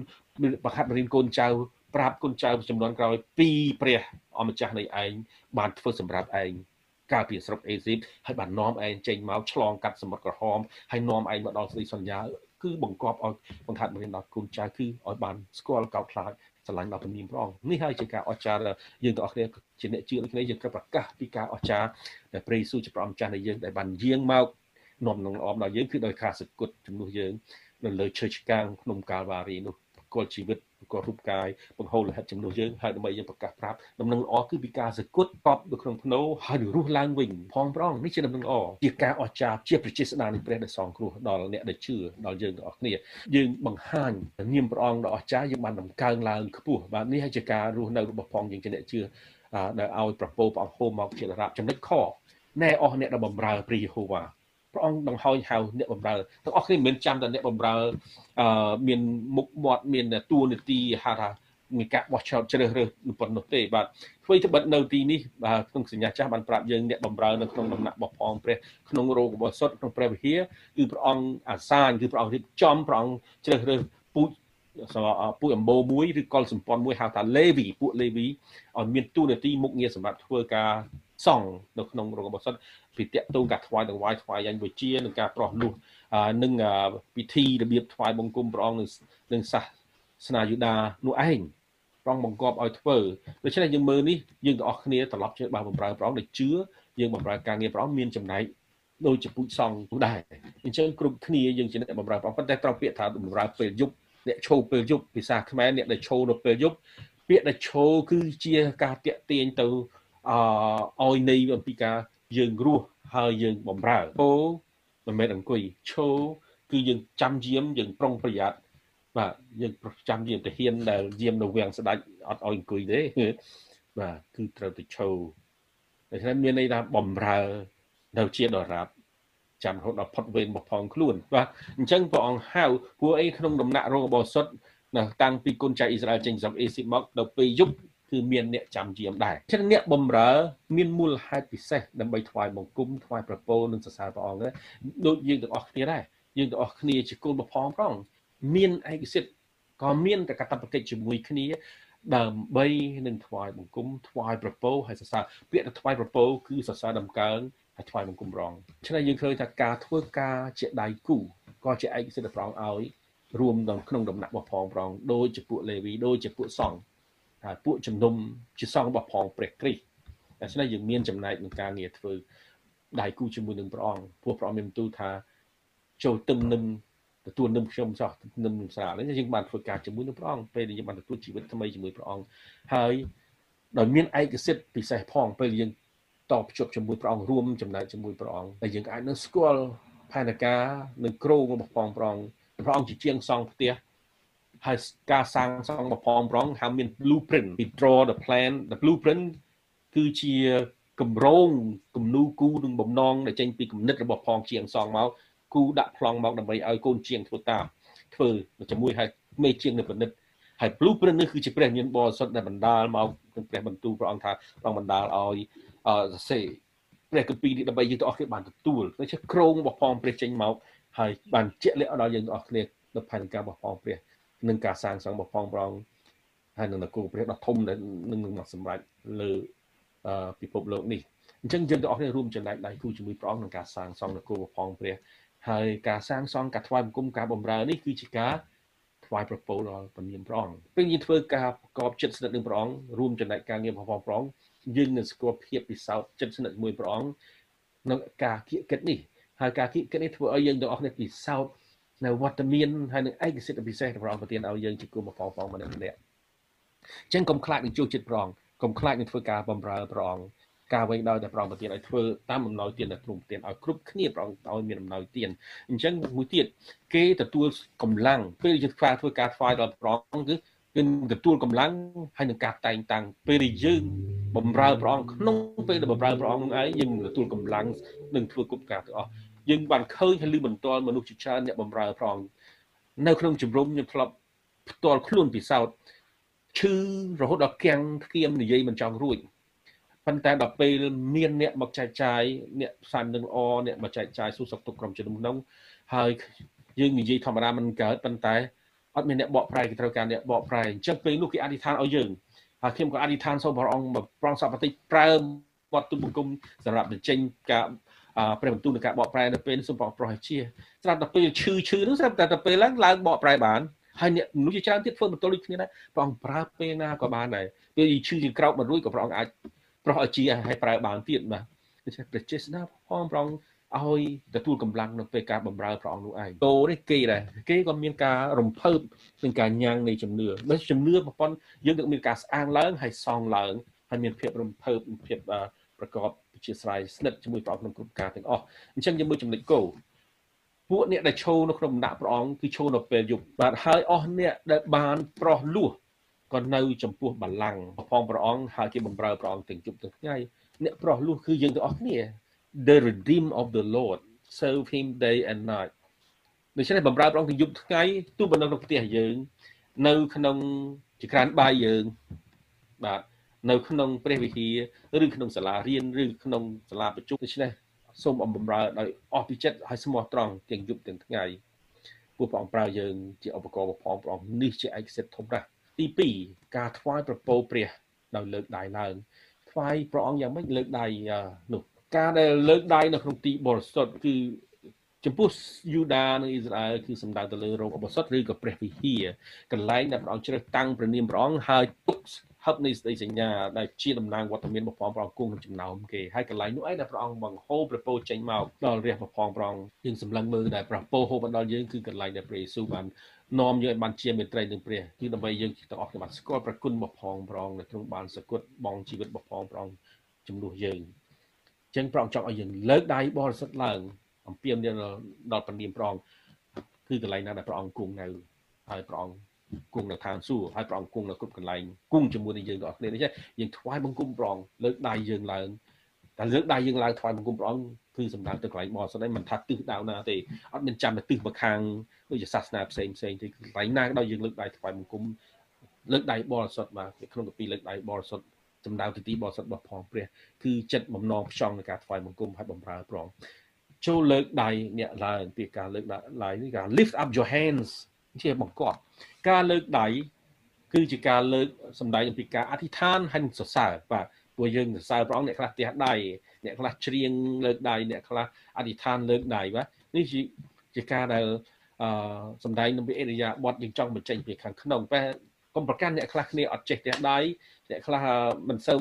បខាត់រៀនកូនចៅប្រាប់គុណចៅចំនួនក្រោយពីព្រះអម្ចាស់នៃឯងបានធ្វើសម្រាប់ឯងកាលពីស្រុកអេស៊ីបហើយបាននាំឯងចេញមកឆ្លងកាត់សមុទ្រក្រហមហើយនាំឯងមកដល់ស្រីសន្យា គឺបង្កប់ឲ្យបង្ហាត់មានដល់គុណចៅគឺឲ្យបានស្គាល់កោតខ្លាចស្រឡាញ់ដល់ពនាមព្រះអង្គនេះហើយជាការអស្ចារ្យយើងទាំងអស់គ្នាជាអ្នកជឿដូចគ្នាយើងត្រូវប្រកាសពីការអស្ចារ្យដែលព្រះយេស៊ូវជាព្រះអម្ចាស់នៃយើងដែលបានយាងមកនាំនឹងអមដល់យើងគឺដោយការសគត់ជំនួសយើងនៅលើឈើឆ្កាងក្នុងកាលវ៉ារីនោះគល់ជីវិត ក៏រូបកាយបង្ហូរលហិតចំនួនយើងហើយដើម្បីយើងប្រកាសប្រាប់ដំណឹងល្អគឺពីការសគត់កប់នៅក្នុងភ្នោហើយនឹងរស់ឡើងវិញផងប្រងនេះជាដំណឹងល្អជាការអស្ចារ្យជាប្រជាស្ដារនៃព្រះដែលសងគ្រោះដល់អ្នកដែលជឿដល់យើងទាំងអស់គ្នាយើងបង្ហាញនាមព្រះអង្គដ៏អស្ចារ្យយើងបានដំកើងឡើងខ្ពស់បាទនេះហើយជាការរស់នៅរបស់ផងយើងជាអ្នកជឿដែលឲ្យប្រពោព្រះអង្គហូមមកជារាបចំណុចខណែអស់អ្នកដែលបំរើព្រះយេហូវ៉ា ព្រះអង្គដង្ហោញហៅអ្នកបម្រើទាំងអស់គ្នាមិនមែនចាំតែអ្នកបម្រើអឺមានមុខមាត់មានតួនាទីហៅថាមានការបោះឆ្នោតជ្រើសរើសប៉ុណ្ណោះទេបាទធ្វើទៅបិទនៅទីនេះបាទក្នុងសញ្ញាចាស់បានប្រាប់យើងអ្នកបម្រើនៅក្នុងដំណាក់បផងព្រះក្នុងរោគរបស់សុទ្ធក្នុងព្រះវិហារគឺព្រះអង្គអាសាញគឺព្រះអង្គរៀបចំព្រះអង្គជ្រើសរើសពូជពួកអម្បូមួយឬកុលសម្ព័ន្ធមួយហៅថាលេវីពួកលេវីឲ្យមានតួនាទីមុខងារសម្រាប់ធ្វើការ សង់នៅក្នុងរោគរបស់សុទ្ធពីតកតូការថ្វាយដង្វាយថ្វាយយ៉ាងវិជានិងការប្រោះនោះនិងពិធីរបៀបថ្វាយបង្គំព្រះអង្គនឹងសាសនាយូដានោះឯងព្រះអង្គបង្គាប់ឲ្យធ្វើដូច្នេះយើងមើលនេះយើងទាំងអស់គ្នាត្រឡប់ជាបានបំរើព្រះអង្គដែលជឿយើងបំរើការងារព្រះអង្គមានចំណែកដូចជាពូជសង្ឃនោះដែរអញ្ចឹងគ្រប់គ្នាយើងជាអ្នកបំរើព្រះអង្គប៉ុន្តែត្រូវពាក្យថាបំរើពេលយប់អ្នកឈោពេលយប់ភាសាខ្មែរអ្នកដែលឈោនៅពេលយប់ពាក្យដែលឈោគឺជាការតាក់ទាញទៅ អឲ្យនៃអំពីការយើងរស់ហើយយើងបំរើពោមិនមែនអង្គុយឈោគឺយើងចាំយាមយើងប្រុងប្រយ័ត្នបាទយើងចាំយាមទៅហ៊ានដែលយាមនៅវាំងស្ដាច់អត់ឲ្យអង្គុយទេបាទគឺត្រូវទៅឈោដូច្នេះមានន័យថាបំរើនៅជាដរាបចាំរហូតដល់ផុតវេនរបស់ផងខ្លួនបាទអញ្ចឹងព្រះអង្គហៅពួកអីក្នុងដំណាក់រងរបស់សុទ្ធនៅតាំងពីគុណចៅអ៊ីស្រាអែលចេញស្រុកអេស៊ីមកដល់ពេលយប់ គឺមានអ្នកចាំយាមដែរចឹងអ្នកបំរើមានមូលហេតុពិសេសដើម្បីថ្វាយបង្គំថ្វាយប្រពោនិងសរសើរព្រះអង្គដែរដូចយើងទាំងអស់គ្នាដែរយើងទាំងអស់គ្នាជាកូនបផងផងមានឯកសិទ្ធក៏មានតែកតបកិច្ចជាមួយគ្នាដើម្បីនឹងថ្វាយបង្គំថ្វាយប្រពោហើយសរសើរពាក្យថាថ្វាយប្រពោគឺសរសើរដំកើងហើយថ្វាយបង្គំរងឆ្នៃយើងឃើញថាការធ្វើការជាដៃគូក៏ជាឯកសិទ្ធិប្រងឲ្យរួមក្នុងដំណាក់របស់ផងប្រង ដូចជាពួកលេវីដូចជាពួកសង្ឃ ហើយពួកជំនុំជាសង្ឃរបស់ផងព្រះគ្រីស្ទដូច្នេះយើងមានចំណែកក្នុងការងារធ្វើដៃគូជាមួយនឹងព្រះអង្គព្រោះព្រះអង្គមានបន្ទូលថាចូលទឹមនឹងទទួលនឹមខ្ញុំសោះនឹមនឹងស្រាលនេះយើងបានធ្វើការជាមួយនឹងព្រះអង្គពេលដែលយើងបានទទួលជីវិតថ្មីជាមួយព្រះអង្គហើយដោយមានឯកសិទ្ធិពិសេសផងពេលយើងតបភ្ជាប់ជាមួយព្រះអង្គរួមចំណែកជាមួយព្រះអង្គហើយយើងអាចនឹងស្គាល់ផែនការនិងគ្រោងរបស់ព្រះអង្គព្រះអង្គព្រះអង្គជាជាងសង់ផ្ទះ ហើយការសាងសង់របស់ព្រះអង្គព្រះអង្គហាមាន blueprint we draw the plan the blueprint គឺជាគម្រោងគំនូគូនឹងបំណងដែលចេញពីគំនិតរបស់ផងជាងសងមកគូដាក់ប្លង់មកដើម្បីឲ្យកូនជាងធ្វើតាមធ្វើជាមួយហើយមេជាងនៅពិនិត្យហើយ blueprint នេះគឺជាព្រះមានបរិសុទ្ធដែលបណ្ដាលមកនឹងព្រះបន្ទូលព្រះអង្គថាព្រះអង្គបណ្ដាលឲ្យសរសេរព្រះគម្ពីរនេះដើម្បីយើងទាំងអស់គ្នាបានទទួលដូច្នេះក្រងរបស់ផងព្រះចេញមកហើយបានជាក់លាក់ដល់យើងទាំងអស់គ្នានៅផែនការរបស់ផងព្រះ នឹងការសាងសង់របស់ផងប្រងហើយនឹងនគរព្រះដ៏ធំដែលនឹងនឹងមកសម្រេចលើពិភពលោកនេះអញ្ចឹងយើងទាំងអស់គ្នារួមចំណែកដៃគូជាមួយព្រះអង្គក្នុងការសាងសង់នគរផងព្រះហើយការសាងសង់ការថ្វាយបង្គំការបម្រើនេះគឺជាការថ្វាយប្រពោលដល់ព្រះនាមព្រះអង្គពេលយើងធ្វើការប្រកបចិត្តស្និទ្ធនឹងព្រះអង្គរួមចំណែកការងាររបស់ព្រះអង្គយើងនឹងស្គាល់ភាពពិសោធន៍ចិត្តស្និទ្ធជាមួយព្រះអង្គក្នុងការគៀកកិតនេះហើយការគៀកកិតនេះធ្វើឲ្យយើងទាំងអស់គ្នាពិសោធន៍ នៅវត្តមានហើយនឹងឯកសិទ្ធិពិសេសរបស់ព្រះប្រទានឲ្យយើងជាគុំបងប្អូនម្នាក់ម្នាក់អញ្ចឹងកុំខ្លាចនឹងជួបចិត្តព្រះអង្គកុំខ្លាចនឹងធ្វើការបម្រើព្រះអង្គការវិញដោយតែព្រះអង្គប្រទានឲ្យធ្វើតាមអំណោយទានដែលទ្រង់ប្រទានឲ្យគ្រប់គ្នាព្រះអង្គឲ្យមានអំណោយទានអញ្ចឹងមួយទៀតគេទទួលកម្លាំងពេលយើងធ្វើធ្វើការថ្វាយដល់ព្រះអង្គគឺគឺទទួលកម្លាំងហើយនឹងការតែងតាំងពេលដែលយើងបំរើព្រះអង្គក្នុងពេលដែលបំរើព្រះអង្គនឹងឯងយើងទទួលកម្លាំងនឹងធ្វើគ្រប់ការទាំងអស់ យើងបានឃើញហើយឮបន្តមនុស្សជាច្រើនអ្នកបំរើព្រះអង្គនៅក្នុងជំរំខ្ញុំធ្លាប់ផ្ទាល់ខ្លួនពិសោធន៍ឈឺរហូតដល់គាំងធ្គាមនិយាយមិនចង់រួចប៉ុន្តែដល់ពេលមានអ្នកមកចែកចាយអ្នកផ្សាយនឹងល្អអ្នកមកចែកចាយសួរសុខទុក្ខក្រុមជំនុំនោះហើយយើងនិយាយធម្មតាមិនកើតប៉ុន្តែអត់មានអ្នកបកប្រែគេត្រូវការអ្នកបកប្រែអញ្ចឹងពេលនោះគេអធិដ្ឋានឲ្យយើងហើយខ្ញុំក៏អធិដ្ឋានសូមព្រះអង្គប្រងសពតិប្រើវត្តទុបង្គំសម្រាប់បញ្ចេញការ ព្រះបន្ទូលនៃការបកប្រែនៅពេលសូមព្រះប្រោះជាស្រាប់តែពេលឈឺឈឺនោះស្រាប់តែទៅពេលឡើងឡើងបកប្រែបានហើយអ្នកមនុស្សជាច្រើនទៀតធ្វើបន្ទល់ដូចគ្នាដែរព្រះអង្គប្រើពេលណាក៏បានដែរពេលឈឺជាក្រោកមិនរួចក៏ព្រះអង្គអាចប្រោះឲ្យជាឲ្យប្រើបានទៀតបាទដូច្នេះព្រះចេស្តាផងព្រះអង្គឲ្យទទួលកម្លាំងនៅពេលការបម្រើព្រះអង្គនោះឯងតោនេះគេដែរគេក៏មានការរំភើបនឹងការញ៉ាំងនៃជំនឿបើជំនឿប្រព័ន្ធយើងនឹងមានការស្អាងឡើងហើយសងឡើងហើយមានភាពរំភើបភាព ប្រកបជាស្រ័យស្និទ្ធជាមួយព្រះអង្គក្នុងគ្រប់ការទាំងអស់អញ្ចឹងយើងមើលចំណុចគោពួកអ្នកដែលឈោនៅក្នុងដំណាក់ព្រះអង្គគឺឈោនៅពេលយប់បាទហើយអស់អ្នកដែលបានប្រោះលួសក៏នៅចំពោះបល្ល័ង្កផងព្រះអង្គហើយគេបំរើព្រះអង្គទាំងយប់ទាំងថ្ងៃអ្នកប្រោះលួសគឺយើងទាំងអស់គ្នា the redeem of the Lord serve him day and night ដូច្នេះបំរើព្រះអង្គទាំងយប់ថ្ងៃទោះបើនៅក្នុងផ្ទះយើង នៅក្នុងចក្រានបាយយើងបាទ នៅក្នុងព្រះវិហារឬក្នុងសាលារៀនឬក្នុងសាលាប្រជុំដូច្នេះសូមអំបម្រើដោយអស់ពីចិត្តហើយស្មោះត្រង់ទាំងយប់ទាំងថ្ងៃពួកព្រះអង្គប្រើយើងជាឧបករណ៍របស់ព្រះអង្គនេះជាឯកសិទ្ធិធំណាស់ទី2ការថ្វាយប្រពោព្រះដោយលើកដៃឡើងថ្វាយព្រះអង្គយ៉ាងម៉េចលើកដៃនោះការដែលលើកដៃនៅក្នុងទីបរិសុទ្ធគឺចំពោះយូដានិងអ៊ីស្រាអែលគឺសំដៅទៅលើរោគអបសុទ្ធឬក៏ព្រះវិហារកន្លែងដែលព្រះអង្គជ្រើសតាំងព្រះនាមព្រះអង្គហើយទុក ហឹបនៃស្ដីសញ្ញាដែលជាតំណាងវត្តមានរបស់ព្រះអង្គគង់ក្នុងចំណោមគេហើយកន្លែងនោះឯងដែលព្រះអង្គបង្ហូរព្រះពរចេញមកដល់រះរបស់ព្រះអង្គយើងសម្លឹងមើលដែលព្រះពរហូរមកដល់យើងគឺកន្លែងដែលព្រះយេស៊ូវបាននាំយើងឲ្យបានជាមេត្រីនឹងព្រះគឺដើម្បីយើងទាំងអស់គ្នាបានស្គាល់ប្រគុណរបស់ផងព្រះអង្គដែលទ្រង់បានសគត់បងជីវិតរបស់ផងព្រះអង្គជំនួសយើងអញ្ចឹងព្រះអង្គចង់ឲ្យយើងលើកដៃបរិសុទ្ធឡើងអំពាវនាវដល់ព្រះនាមព្រះអង្គគឺកន្លែងណាដែលព្រះអង្គគង់នៅហើយព្រះអង្គ គង់នៅឋានសួគ៌ហើយព្រះអង្គគង់នៅគ្រប់កន្លែងគង់ជាមួយនឹងយើងទាំងអស់គ្នានេះយើងថ្វាយបង្គំព្រះអង្គលើកដៃយើងឡើងតែលើកដៃយើងឡើងថ្វាយបង្គំព្រះអង្គគឺសំដៅទៅកន្លែងបរិសុទ្ធឯងមិនថាទិសដៅណាទេអត់មានចាំតែទិសម្ខាងដូចជាសាសនាផ្សេងផ្សេងទេកន្លែងណាក៏ដោយយើងលើកដៃថ្វាយបង្គំលើកដៃបរិសុទ្ធបាទក្នុងកាពីលើកដៃបរិសុទ្ធសំដៅទៅទីបរិសុទ្ធរបស់ផងព្រះគឺចិត្តបំណងផ្ចង់នៃការថ្វាយបង្គំហើយបំរើព្រះចូលលើកដៃអ្នកឡើងពីការលើកដៃនេះការ lift up your hands ជាបង្គាប់ការលើកដៃគឺជាការលើកសម្ដែងអំពីការអធិដ្ឋានហើយនឹងសរសើរបាទព្រោះយើងសរសើរព្រះអង្គអ្នកខ្លះទះដៃអ្នកខ្លះច្រៀងលើកដៃអ្នកខ្លះអធិដ្ឋានលើកដៃបាទនេះជាជាការដែលអឺសម្ដែងនឹងពីអរិយាបទយើងចង់បញ្ចេញពីខាងក្នុងតែកុំប្រកាន់អ្នកខ្លះគ្នាអត់ចេះទះដៃអ្នកខ្លះមិនសូវ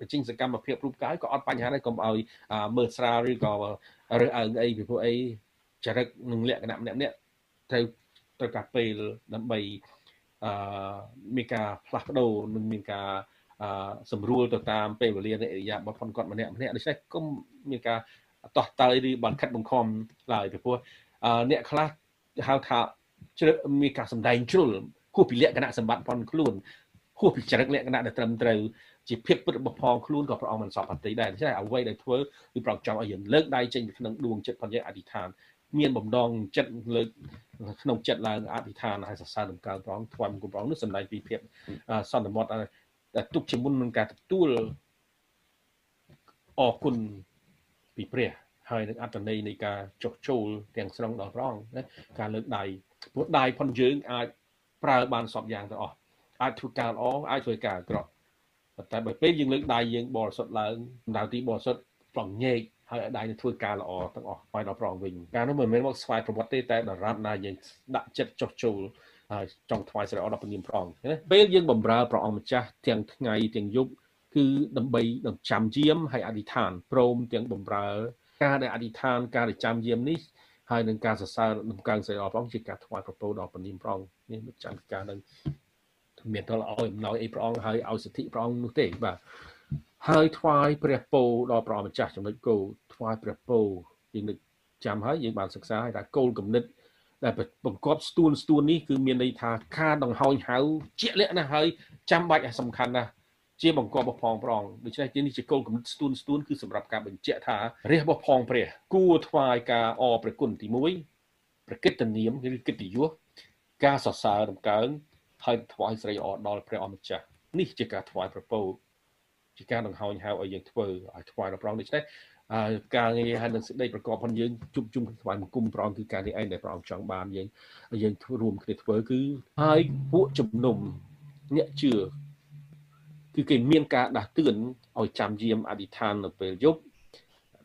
បញ្ចេញសកម្មភាពរូបកាយក៏អត់បញ្ហាដែរកុំឲ្យមើលស្រាលឬក៏រើសអើងអីពីព្រោះអីចរិតនឹងលក្ខណៈម្នាក់ម្នាក់ត្រូវ ត្រូវការពេលដើម្បីអឺមានការផ្លាស់ប្ដូរនិងមានការអឺសម្រួលទៅតាមពេលវេលានៃអរិយាបថផងគាត់ម្នាក់ម្នាក់ដូច្នេះគុំមានការតោះតើឬបង្ខិតបង្ខំឡើយពីព្រោះអ្នកខ្លះហៅថាជ្រឹកមានការសម្ដែងជ្រុលគោះពីលក្ខណៈសម្បត្តិផងខ្លួនគោះពីចរិតលក្ខណៈដែលត្រឹមត្រូវជាភាពពិតរបស់ផងខ្លួនក៏ព្រះអង្គមិនសពអតិដែរដូច្នេះអ្វីដែលធ្វើគឺព្រះអង្គចង់ឲ្យយើងលើកដៃចេញពីក្នុងដួងចិត្តផងយើងអធិដ្ឋាន មានបំដងចិត្តលើកក្នុងចិត្តឡើងអធិដ្ឋានហើយសរសើរដំណើរព្រះអង្គថ្វាយបង្គំព្រះអង្គនោះសម្ដែងពីភាពសន្និមត់ដែលទុកជាមុននឹងការទទួលអរគុណពីព្រះហើយនឹងអត្តន័យនៃការចុះចូលទាំងស្រុងដល់ព្រះអង្គណាការលើកដៃព្រោះដៃផងយើងអាចប្រើបានសពយ៉ាងទាំងអស់អាចធ្វើការល្អអាចធ្វើការអាក្រក់ប៉ុន្តែបើពេលយើងលើកដៃយើងបរិសុទ្ធឡើងដៅទីបរិសុទ្ធប្រងញែក ហើយឲ្យដៃនឹងធ្វើការល្អទាំងអស់ឲ្យដល់ប្រងវិញការនោះមិនមែនមកស្វែងប្រវត្តិទេតែដរាបណាយើងដាក់ចិត្តចុះចូលហើយចង់ថ្វាយសិរីអរដល់ព្រះនាមព្រះអង្គណាពេលយើងបំរើព្រះអង្គម្ចាស់ទាំងថ្ងៃទាំងយប់គឺដើម្បីនឹងចាំយាមហើយអធិដ្ឋានព្រមទាំងបំរើ ការដែលអធិដ្ឋានការដែលចាំយាមនេះហើយនឹងការសរសើរដំកើងសិរីអរព្រះអង្គជាការថ្វាយប្រពោដល់ព្រះនាមព្រះអង្គនេះមិនចាំការនឹងមានទៅឲ្យអំណោយអីព្រះអង្គហើយឲ្យសិទ្ធិព្រះអង្គនោះទេបាទ ហើយថ្វាយព្រះពោដល់ព្រះម្ចាស់ចំណុចគោថ្វាយព្រះពោយើងនឹកចាំហើយយើងបានសិក្សាហើយថាគោលគំនិតដែលបង្កប់ស្ទួនស្ទួននេះគឺមានន័យថាការដង្ហោញហៅជាក់លាក់ណាស់ហើយចាំបាច់សំខាន់ណាស់ជាបង្កប់របស់ផងព្រះអង្គដូច្នេះជានេះជាគោលគំនិតស្ទួនស្ទួនគឺសម្រាប់ការបញ្ជាក់ថារះរបស់ផងព្រះគួរថ្វាយការអរព្រះគុណទី1ប្រកិត្តិនាមឬកិត្តិយសការសរសើរដំកើងហើយថ្វាយស្រីអរដល់ព្រះអម្ចាស់នេះជាការថ្វាយប្រពោ ជាការដង្ហោញហៅឲ្យយើងធ្វើឲ្យថ្វាយដល់ព្រះអង្គដូច្នេះការងារហើយនឹងសេចក្តីប្រកបផងយើងជុំជុំថ្វាយបង្គំព្រះអង្គគឺការនេះឯងដែលព្រះអង្គចង់បានយើងយើងរួមគ្នាធ្វើគឺហើយពួកជំនុំអ្នកជឿគឺគេមានការដាស់តឿនឲ្យចាំយាមអធិដ្ឋាននៅពេលយប់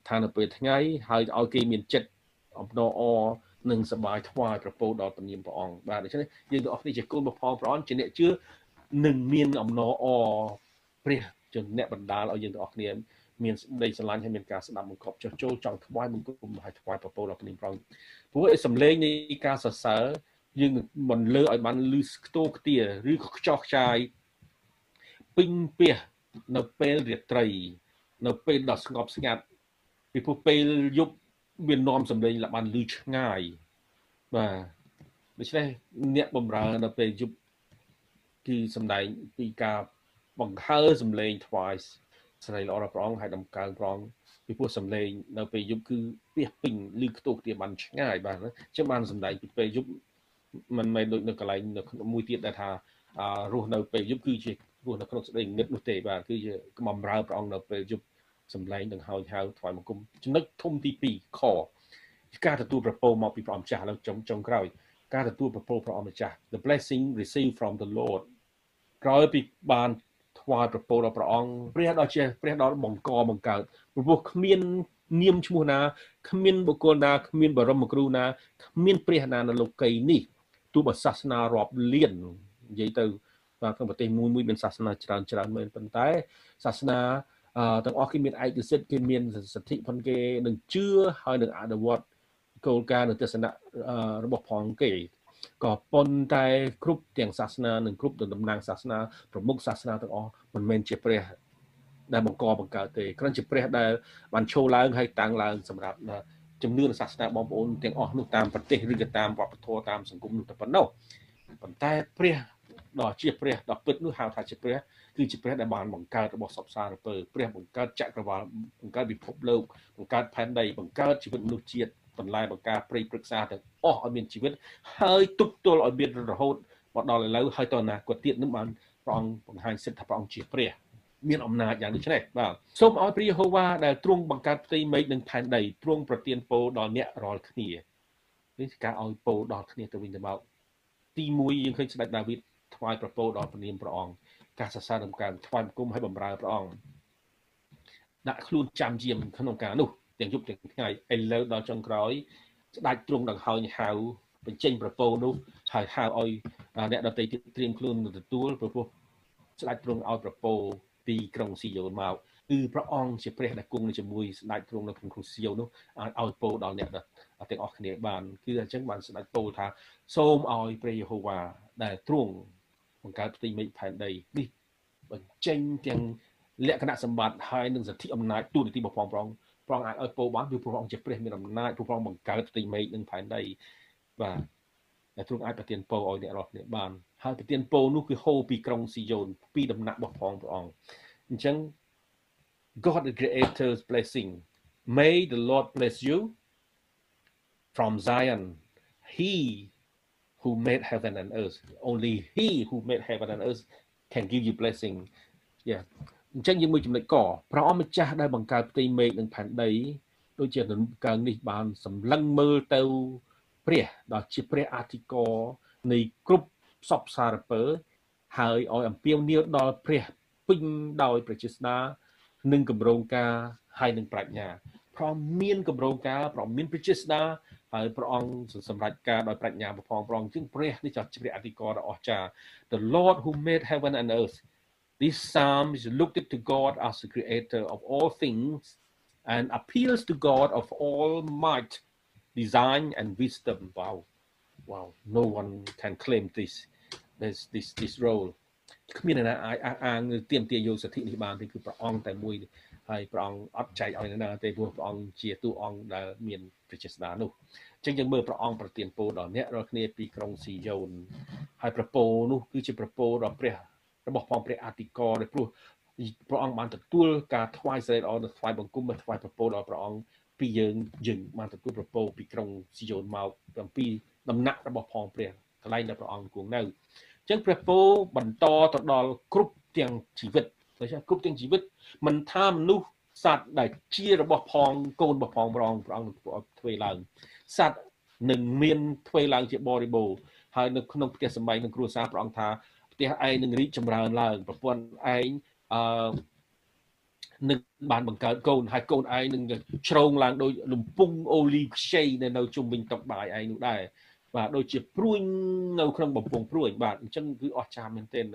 ថានៅពេលថ្ងៃហើយឲ្យគេមានចិត្តអំណរអនិងសบายថ្វាយប្រពោដល់ពនាមព្រះអង្គបាទដូច្នេះយើងទាំងអស់គ្នាជាគុណបផងព្រះអង្គជាអ្នកជឿនឹងមានអំណរអព្រះ ជាអ្នកបណ្ដាលឲ្យយើងទាំងអស់គ្នាមានដីស្រឡាញ់ហើយមានការស្ដាប់បង្កប់ចុះចូលចង់ថ្វាយបង្គំហើយថ្វាយប្រពោដល់ព្រះនាមព្រះអង្គព្រោះឯសំឡេងនៃការសរសើរយើងមិនលើឲ្យបានលឺខ្ទោខ្ទាឬក៏ខ្ចោះខ្ចាយពេញពាសនៅពេលរាត្រី នៅពេលដ៏ស្ងប់ស្ងាត់ពីព្រោះពេលយប់វានាំសម្លេងលបានលឺឆ្ងាយបាទដូច្នេះអ្នកបំរើនៅពេលយប់គឺសំដែងពីការ បង្ហើសម្លេងថ្វាយស្រីល្អដល់ព្រះអង្គហើយដំកើងព្រះអង្គពីព្រោះសំឡេងនៅពេលយប់គឺពីពេញឬខ្ទោះគ្នាបានឆ្ងាយបាទចឹងបានសំដែងពីពេលយប់មិនមែនដូចនៅកន្លែងនៅមួយទៀតដែលថារស់នៅពេលយប់គឺជារស់នៅក្នុងសេចក្តីងឹតនោះទេបាទគឺជាបំរើព្រះអង្គនៅពេលយប់សំឡេងនឹងហោចហៅថ្វាយបង្គំចំណុចធំទី2ខការទទួលប្រពោមកពីព្រះអង្គចាស់ឥឡូវចុងចុងក្រោយការទទួលប្រពោព្រះអង្គម្ចាស់ the blessing received from the lord ក្រោយពីបាន ថ្វាយប្រពោដល់ព្រះអង្គព្រះដ៏ជាព្រះដ៏បង្កបង្កើតព្រោះគ្មាននាមឈ្មោះណាគ្មានបុគ្គលណាគ្មានបរមគ្រូណាគ្មានព្រះណានៅលោកីនេះទោះបើសាសនារាប់លាននិយាយទៅបាទក្នុងប្រទេសមួយមួយមានសាសនាច្រើនច្រើនមែនប៉ុន្តែសាសនាទាំងអស់គេមានឯកសិទ្ធិគេមានសិទ្ធិផងគេនឹងជឿហើយនឹងអនុវត្តគោលការណ៍និងទស្សនៈរបស់ផងគេ ក៏ប៉ុន្តែគ្រប់ទាំងសាសនានិងគ្រប់តំណាងសាសនាប្រមុខសាសនាទាំងអស់មិនមែនជាព្រះដែលបង្កបង្កើតទេគ្រាន់ជាព្រះដែលបានឈោឡើងហើយតាំងឡើងសម្រាប់ជំនឿសាសនាបងប្អូនទាំងអស់នោះតាមប្រទេសឬក៏តាមវប្បធម៌តាមសង្គមនោះតែប៉ុណ្ណោះប៉ុន្តែព្រះដ៏ជាព្រះដ៏ពិតនោះហៅថាជាព្រះគឺជាព្រះដែលបានបង្កើតរបស់សពសារពើព្រះបង្កើតចក្រវាលបង្កើតពិភពលោកបង្កើតផែនដីបង្កើតជីវិតមនុស្សជាតិ បន្លែបង្ការព្រៃព្រឹក្សាទាំងអស់ឲ្យមានជីវិតហើយទប់ទល់ឲ្យមានរហូតមកដល់ឥឡូវហើយតើណាគាត់ទៀតនឹងបានព្រះអង្គបង្ហាញសិទ្ធិថាព្រះអង្គជាព្រះមានអំណាចយ៉ាងដូចនេះបាទសូមឲ្យព្រះយេហូវ៉ាដែលទ្រង់បង្កើតផ្ទៃមេឃនិងផែនដីទ្រង់ប្រទានពរដល់អ្នករាល់គ្នានេះជាការឲ្យពរដល់គ្នាទៅវិញទៅមកទី1យើងឃើញស្ដេចដាវីតថ្វាយប្រពោដល់ព្រះនាមព្រះអង្គការសរសើរដំណើរថ្វាយបង្គំឲ្យបម្រើព្រះអង្គដាក់ខ្លួនចាំយាមក្នុងការនោះ ទាំងយប់ទាំងថ្ងៃឥឡូវដល់ចុងក្រោយស្ដេចទ្រង់ដង្ហើយហៅបញ្ចេញប្រពោនោះហើយហៅឲ្យអ្នកដតីទៀតត្រៀមខ្លួនទទួលព្រោះស្ដេចទ្រង់ឲ្យប្រពោពីក្រុងស៊ីយ៉ូនមកគឺព្រះអង្គជាព្រះដែលគង់នៅជាមួយស្ដេចទ្រង់នៅក្នុងក្រុងស៊ីយ៉ូននោះអាចឲ្យពោដល់អ្នកទាំងអស់គ្នាបានគឺអញ្ចឹងបានស្ដេចពោលថាសូមឲ្យព្រះយេហូវ៉ាដែលទ្រង់បង្កើតផ្ទៃមេឃផែនដីនេះបញ្ចេញទាំងលក្ខណៈសម្បត្តិហើយនឹងសទ្ធិអំណាចទូនាទីរបស់ព្រះអង្គ ព្រះអង្គអាចឲ្យពោបានគឺព្រះអង្គជាព្រះមានអំណាចព្រះអង្គបង្កើតផ្ទៃមេឃនិងផែនដីបាទតែទ្រង់អាចប្រទានពរឲ្យអ្នករាល់គ្នាបានហើយប្រទានពរនោះគឺហូរពីក្រុងស៊ីយ៉ូនពីដំណាក់របស់ផងព្រះអង្គអញ្ចឹង God the creator's blessing may the Lord bless you from Zion he who made heaven and earth only he who made heaven and earth can give you blessing yeah អញ្ចឹងយើងមួយចំណុចកព្រះអង្គម្ចាស់ដែលបង្កើតផ្ទៃមេឃនិងផែនដីដូចជានឹងកើងនេះបានសម្លឹងមើលទៅព្រះដ៏ជាព្រះអធិករនៃគ្រប់សពសារពើ ហើយឲ្យអំពាវនាវដល់ព្រះពេញដោយប្រជាស្ដានិងគម្រោងការហើយនឹងប្រាជ្ញាព្រមមានគម្រោងការព្រមមានប្រជាស្ដាហើយព្រះអង្គសម្រេចការដោយប្រាជ្ញាផងព្រះអង្គជាងព្រះនេះចាស់ព្រះអធិការដ៏អស្ចារ្យ The Lord who made heaven and earth This psalm is looked to God as the creator of all things and appeals to God of all might design and wisdom wow wow no one can claim this this this this role គ្មានអ្នកណាអាចអះអាងទៀមទាយកសិទ្ធិនេះបានទេគឺព្រះអង្គតែមួយហើយព្រះអង្គអត់ចែកឲ្យអ្នកណាទេព្រោះព្រះអង្គជាទូអង្គដែលមានប្រជាស្ដានោះអញ្ចឹងយើងមើលព្រះអង្គប្រទានពរដល់អ្នករាល់គ្នាពីក្រុងស៊ីយ៉ូនហើយប្រពោនោះគឺជាប្រពោដល់ព្រះ របស់ផងព្រះអធិការដែលព្រោះព្រះអង្គបានទទួលការថ្វាយសេរីល្អនិងថ្វាយបង្គំនិងថ្វាយប្រពោដល់ព្រះអង្គពីយើងយើងបានទទួលប្រពោពីក្រុងស៊ីយ៉ូនមកអំពីដំណាក់របស់ផងព្រះកន្លែងដែលព្រះអង្គគង់នៅអញ្ចឹងព្រះពោបន្តទៅដល់គ្រប់ទាំងជីវិតដូច្នេះគ្រប់ទាំងជីវិតមិនថាមនុស្សសត្វដែលជារបស់ផងកូនរបស់ផងព្រះអង្គព្រះអង្គធ្វើឡើងសត្វនឹងមានធ្វើឡើងជាបរិបូរហើយនៅក្នុងផ្ទះសម្បែងនឹងគ្រួសារព្រះអង្គថា ផ្ទះឯងនឹងរីកចម្រើនឡើងប្រពន្ធឯងអឺនឹងបានបង្កើតកូនហើយកូនឯងនឹងជ្រងឡើងដោយលំពងអូលីខ្ចីនៅនៅជុំវិញតុបាយឯងនោះដែរបាទដូចជាព្រួញនៅក្នុងបំពង់ព្រួញបាទអញ្ចឹងគឺអស្ចារ្យមែនទែន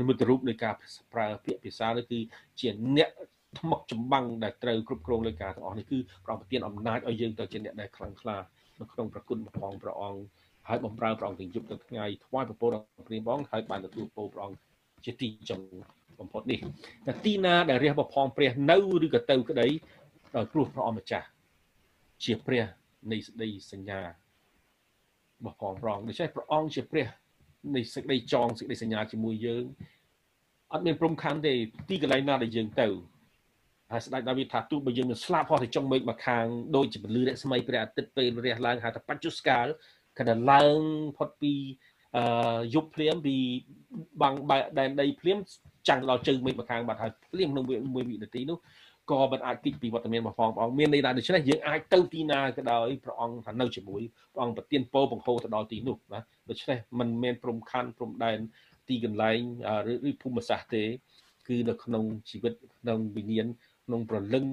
និមិត្តរូបនៃការប្រើពាក្យភាសានេះគឺជាអ្នកថ្មុកចម្បាំងដែលត្រូវគ្រប់គ្រងលើការទាំងអស់នេះគឺព្រះអង្គប្រទានអំណាចឲ្យយើងទៅជាអ្នកដែលខ្លាំងក្លានៅក្នុងប្រគុណព្រះអង្គព្រះអង្គ ហើយបំរើព្រះអង្គទាំងយប់ទាំងថ្ងៃថ្វាយពរដល់ព្រះបងហើយបានទទួលពរព្រះអង្គជាទីចំបំផុតនេះតែទីណាដែលរះបផងព្រះនៅឬក៏ទៅក្តីដោយព្រោះព្រះអង្គម្ចាស់ជាព្រះនៃសេចក្តីសញ្ញារបស់ផងព្រះអង្គដូច្នេះព្រះអង្គជាព្រះនៃសេចក្តីចងសេចក្តីសញ្ញាជាមួយយើងអត់មានព្រំខណ្ឌទេទីកន្លែងណាដែលយើងទៅហើយស្ដេចដាវីតថាទោះបើយើងនឹងស្លាប់ហោះទៅចុងមេឃមកខាងដូចជាពលឺរស្មីព្រះអាទិត្យពេលរះឡើងហៅថាបច្ចុស្កាល គណៈឡើងផុតពីអឺយប់ភ្លាមពីបាំងដែនដីភ្លាមចាំងដល់ជើងមេឃមកខាងបាត់ហើយភ្លាមក្នុងមួយវិនាទីនោះក៏មិនអាចគិតពីវត្តមានរបស់ផងព្រះអង្គមានន័យថាដូច្នេះយើងអាចទៅទីណាក៏ដោយព្រះអង្គថានៅជាមួយព្រះអង្គប្រទានពរបង្ហូរទៅដល់ទីនោះណាដូច្នេះมันមានព្រំខណ្ឌព្រំដែនទីកន្លែងឬភូមិសាស្ត្រទេ គឺនៅក្នុងជីវិតក្នុងវិញ្ញាណក្នុងប្រលឹង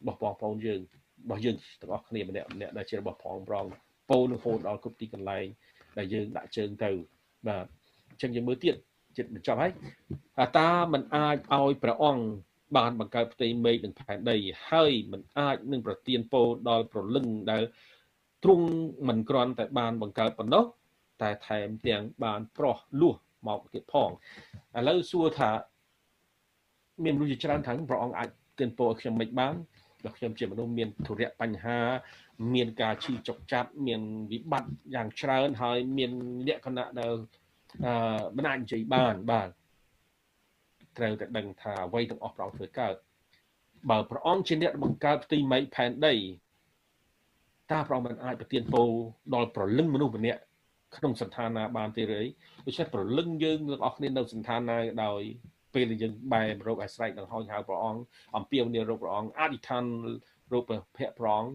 របស់បងប្អូនយើងរបស់យើងទាំងអស់គ្នាម្នាក់ម្នាក់ដែលជារបស់ផងប្រង ពោលរហូតដល់គ្រប់ទីកន្លែងដែលយើងដាក់ជើងទៅបាទអញ្ចឹងយើងមើលទៀតចិត្តបញ្ចប់ហើយតាមិនអាចឲ្យព្រះអង្គបានបង្កើតផ្ទៃមេឃនិងផែនដី ហើយមិនអាចនឹងប្រទានពរដល់ប្រលឹងដែលទ្រង់មិនក្រាន់តែបានបង្កើតប៉ុណ្ណោះតែថែមទាំងបានប្រោះលួសមកទៀតផងឥឡូវសួរថាមានមនុស្សជាច្រើនខាងព្រះអង្គអាចទានពរឲ្យខ្ញុំមិនបាន ដល់ខ្ញុំជាមនុស្សមានធុរៈបញ្ហា មានការឈឺចុកចាប់មានវិបត្តិយ៉ាងច្រើនហើយមានលក្ខណៈដែលអឺមិនអាចនិយាយបានបាទត្រូវតែដឹងថាអ្វីទាំងអស់ព្រះអង្គធ្វើកើតបើព្រះអង្គជាអ្នកបង្កើតផ្ទៃមេឃផែនដីតើព្រះអង្គមិនអាចប្រទានពរដល់ប្រលឹងមនុស្សម្នាក់ក្នុងសន្តានណាបានទេឬដូច្នេះប្រលឹងយើងទាំងអស់គ្នានៅសន្តានណាដោយ ពេលដែលយើងបែររោគអាស្រ័យដល់ហោចហៅព្រះអង្គអំពាវនាវរោគព្រះអង្គអធិដ្ឋានរោគភៈព្រះអង្គ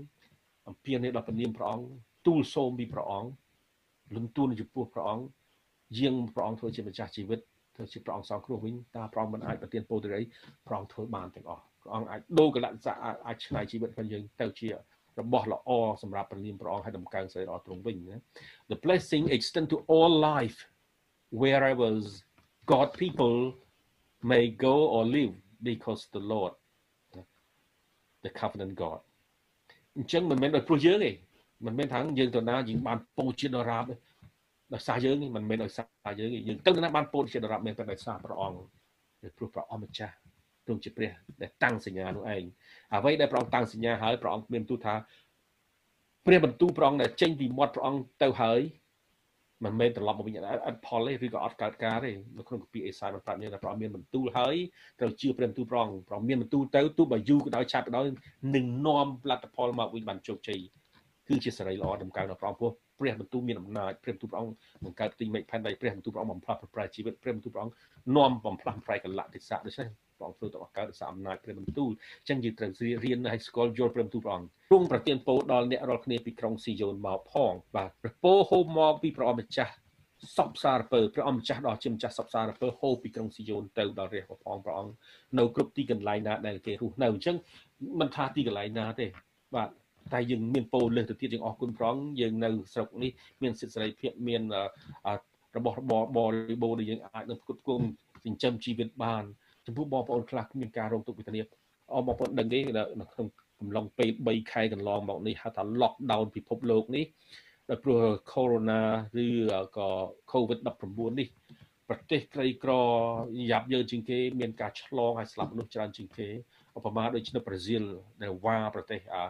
អំពាវនាវដល់ព្រះនាមព្រះអង្គទូលសូមពីព្រះអង្គលំទួនចំពោះព្រះអង្គយាងព្រះអង្គធ្វើជាម្ចាស់ជីវិតធ្វើជាព្រះអង្គសងគ្រោះវិញតើព្រះអង្គមិនអាចប្រទានពរទៅរីព្រះអង្គធ្វើបានទាំងអស់ព្រះអង្គអាចដូរកលៈសៈអាចឆ្នៃជីវិតរបស់យើងទៅជារបស់ល្អសម្រាប់ព្រះនាមព្រះអង្គឲ្យដំកើងស្រីល្អទ្រង់វិញណា The blessing extend to all life wherever God people may go or live because the Lord the covenant God អញ្ចឹងមិនមែនដោយព្រោះយើងទេមិនមែនថាយើងទៅណាយើងបានពោជាដរាបដោយសារយើងមិនមែនដោយសារយើងយើងទៅណាបានពោជាដរាបមែនតែដោយសារព្រះអង្គព្រោះព្រះអង្គម្ចាស់ទ្រង់ជាព្រះដែលតាំងសញ្ញានោះឯងអ្វីដែលព្រះអង្គតាំងសញ្ញាហើយព្រះអង្គមានបន្ទូលថាព្រះបន្ទូលព្រះអង្គដែលចេញពីមាត់ព្រះអង្គទៅហើយ មិនមែនត្រឡប់មកវិញអត់ផលទេឬក៏អត់កើតការទេនៅក្នុងគម្ពីរអេសាយបានប្រាប់យើងថាព្រះអង្គមានបន្ទូលហើយត្រូវជឿព្រះបន្ទូលព្រះអង្គព្រះអង្គមានបន្ទូលទៅទោះបើយូរក៏ដោយឆាប់ក៏ដោយនឹងនាំលទ្ធផលមកវិញបានជោគជ័យគឺជាសេរីល្អដំណើរដល់ព្រះអង្គពោះព្រះបន្ទូលមានអំណាចព្រះបន្ទូលព្រះអង្គបង្កើតទីមេឃផែនដីព្រះបន្ទូលព្រះអង្គបំផ្លាស់ប្រែជីវិតព្រះបន្ទូលព្រះអង្គនាំបំផ្លាស់ប្រែកលៈទេសៈដូច្នេះ ព្រះអង្គធ្វើទៅកើតដោយសារអំណាចព្រះបន្ទូលអញ្ចឹងយើងត្រូវរៀនឲ្យស្គាល់យល់ព្រះបន្ទូលព្រះអង្គទ្រង់ប្រទានពរដល់អ្នករាល់គ្នាពីក្រុងស៊ីយ៉ូនមកផងបាទព្រះពរហូបមកពីព្រះអង្គម្ចាស់សពសារពើព្រះអង្គម្ចាស់ដ៏ជាម្ចាស់សពសារពើហូបពីក្រុងស៊ីយ៉ូនទៅដល់រាជរបស់ព្រះអង្គនៅគ្រប់ទីកន្លែងណាដែលគេរស់នៅអញ្ចឹងមិនថាទីកន្លែងណាទេបាទតែយើងមានពោលលើសទៅទៀតយើងអរគុណព្រះអង្គយើងនៅស្រុកនេះមានសិទ្ធិសេរីភាពមានរបស់របរបរិបូរណ៍ដែលយើងអាចនឹងផ្គត់ផ្គង់ចិញ្ចឹមជីវិតបាន ចំពោះបងប្អូនខ្លះគ្មានការរងទុក្ខវេទនាអបងប្អូនដឹងទេនៅក្នុងកំឡុងពេល3ខែកន្លងមកនេះហៅថា lockdown ពិភពលោកនេះដោយព្រោះ corona ឬក៏ covid-19 នេះប្រទេសក្រីក្រយ៉ាប់យើងជាងគេ មានការឆ្លងហើយស្លាប់មនុស្សច្រើនជាងគេឧបមាដូចនៅប្រេស៊ីលដែលវ៉ាប្រទេសអឺ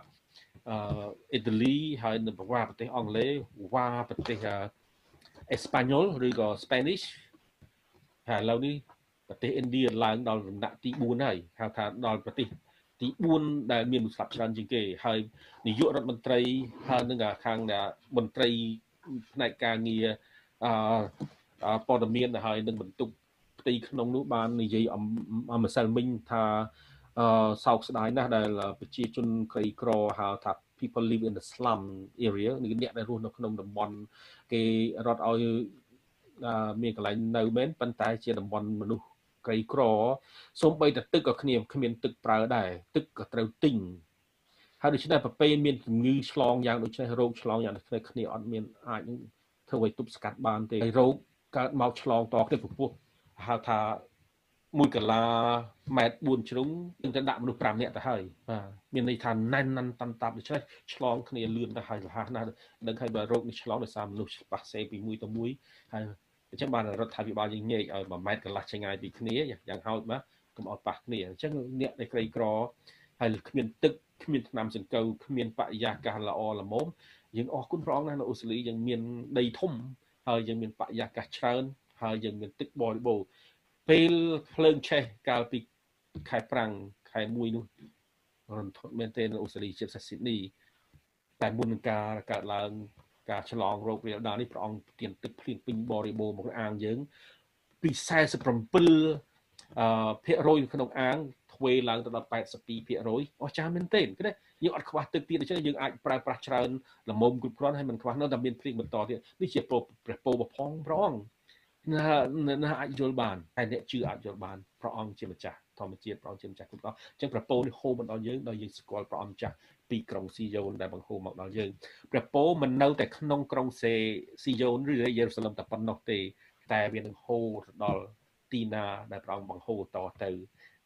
អ៊ីតាលីហើយនៅវ៉ាប្រទេសអង់គ្លេសវ៉ាប្រទេសអេស្ប៉ាញ៉ុលឬក៏ Spanish ហើយឥឡូវនេះ ប្រទេសឥណ្ឌាឡើងដល់លំដាប់ទី4ហើយហៅថាដល់ប្រទេសទី4ដែលមានស្លាប់ច្រើនជាងគេហើយនាយករដ្ឋមន្ត្រីហើយនឹងខាងមន្ត្រីផ្នែកការងារអឺព័ត៌មានហើយនឹងបន្ទុកផ្ទៃក្នុងនោះបាននិយាយអំម្សិលមិញថាអឺសោកស្ដាយណាស់ដែលប្រជាជនក្រីក្រហៅថា people live in the slum area នេះអ្នកដែលរស់នៅក្នុងតំបន់គេរត់ឲ្យមានកន្លែងនៅមែនប៉ុន្តែជាតំបន់មនុស្ស ក្រីក្រសូម្បីតែទឹកក៏គ្នាគ្មានទឹកប្រើដែរទឹកក៏ត្រូវទិញហើយដូច្នេះប្រពៃមានជំងឺឆ្លងយ៉ាងដូចនេះរោគឆ្លងយ៉ាងដូចនេះគ្នាអត់មានអាចធ្វើឲ្យទប់ស្កាត់បានទេហើយរោគកើតមកឆ្លងតគ្នាពពោះហៅថាមួយកលាម៉ែត្រ4ជ្រុងនឹងទៅដាក់មនុស្ស5នាក់ទៅហើយបាទមានន័យថាណែនណាន់តាន់តាប់ដូច្នេះឆ្លងគ្នាលឿនទៅហើយរហ័សណាស់ដឹងហើយបើរោគនេះឆ្លងដោយសារមនុស្សប៉ះសេពីមួយទៅមួយហើយ អញ្ចឹងបានរដ្ឋាភិបាលយើងញែកឲ្យ1ម៉ែត្រកន្លះឆ្ងាយពីគ្នាយ៉ាងហោចមកកុំឲ្យប៉ះគ្នាអញ្ចឹងអ្នកដែលក្រីក្រហើយគ្មានទឹកគ្មានថ្នាំសង្កូវគ្មានបរិយាកាសល្អល្មមយើងអរគុណព្រះអង្គណាស់នៅអូស្ត្រាលីយើងមានដីធំហើយយើងមានបរិយាកាសច្រើនហើយយើងមានទឹកបរិបូរណ៍ពេលភ្លើងឆេះកាលពីខែប្រាំងខែ1នោះរន្ធត់មែនទែននៅអូស្ត្រាលីជាពិសេសស៊ីដនីតែមុននឹងការកើតឡើង ការឆ្លងរោគរាលដាលនេះព្រះអង្គទានទឹកភ្លៀងពេញបរិបូរណ៍មកអាងយើងពី47អឺភាគរយក្នុងអាងធ្វេឡើងទៅដល់82ភាគរយអស្ចារ្យមែនទែនគឺយើងអត់ខ្វះទឹកទៀតដូច្នេះយើងអាចប្រើប្រាស់ច្រើនល្មមគ្រប់គ្រាន់ហើយមិនខ្វះនៅតែមានភ្លៀងបន្តទៀតនេះជាព្រះពោបផងព្រះអង្គណាណាអាចយល់បានតែអ្នកជឿអាចយល់បានព្រះអង្គជាម្ចាស់ធម្មជាតិព្រះអង្គជាម្ចាស់គ្រប់ដល់អញ្ចឹងព្រះពោនេះហូរមកដល់យើងដល់យើងស្គាល់ព្រះអង្គម្ចាស់ ពីក្រុងស៊ីយ៉ូនដែលបង្ហូរមកដល់យើងព្រះពោមិននៅតែក្នុងក្រុងសេស៊ីយ៉ូនឬយេរូសាឡឹមតែប៉ុណ្ណោះទេ តែវានឹងហូរទៅដល់ទីណាដែលព្រះអង្គបង្ហូរតទៅ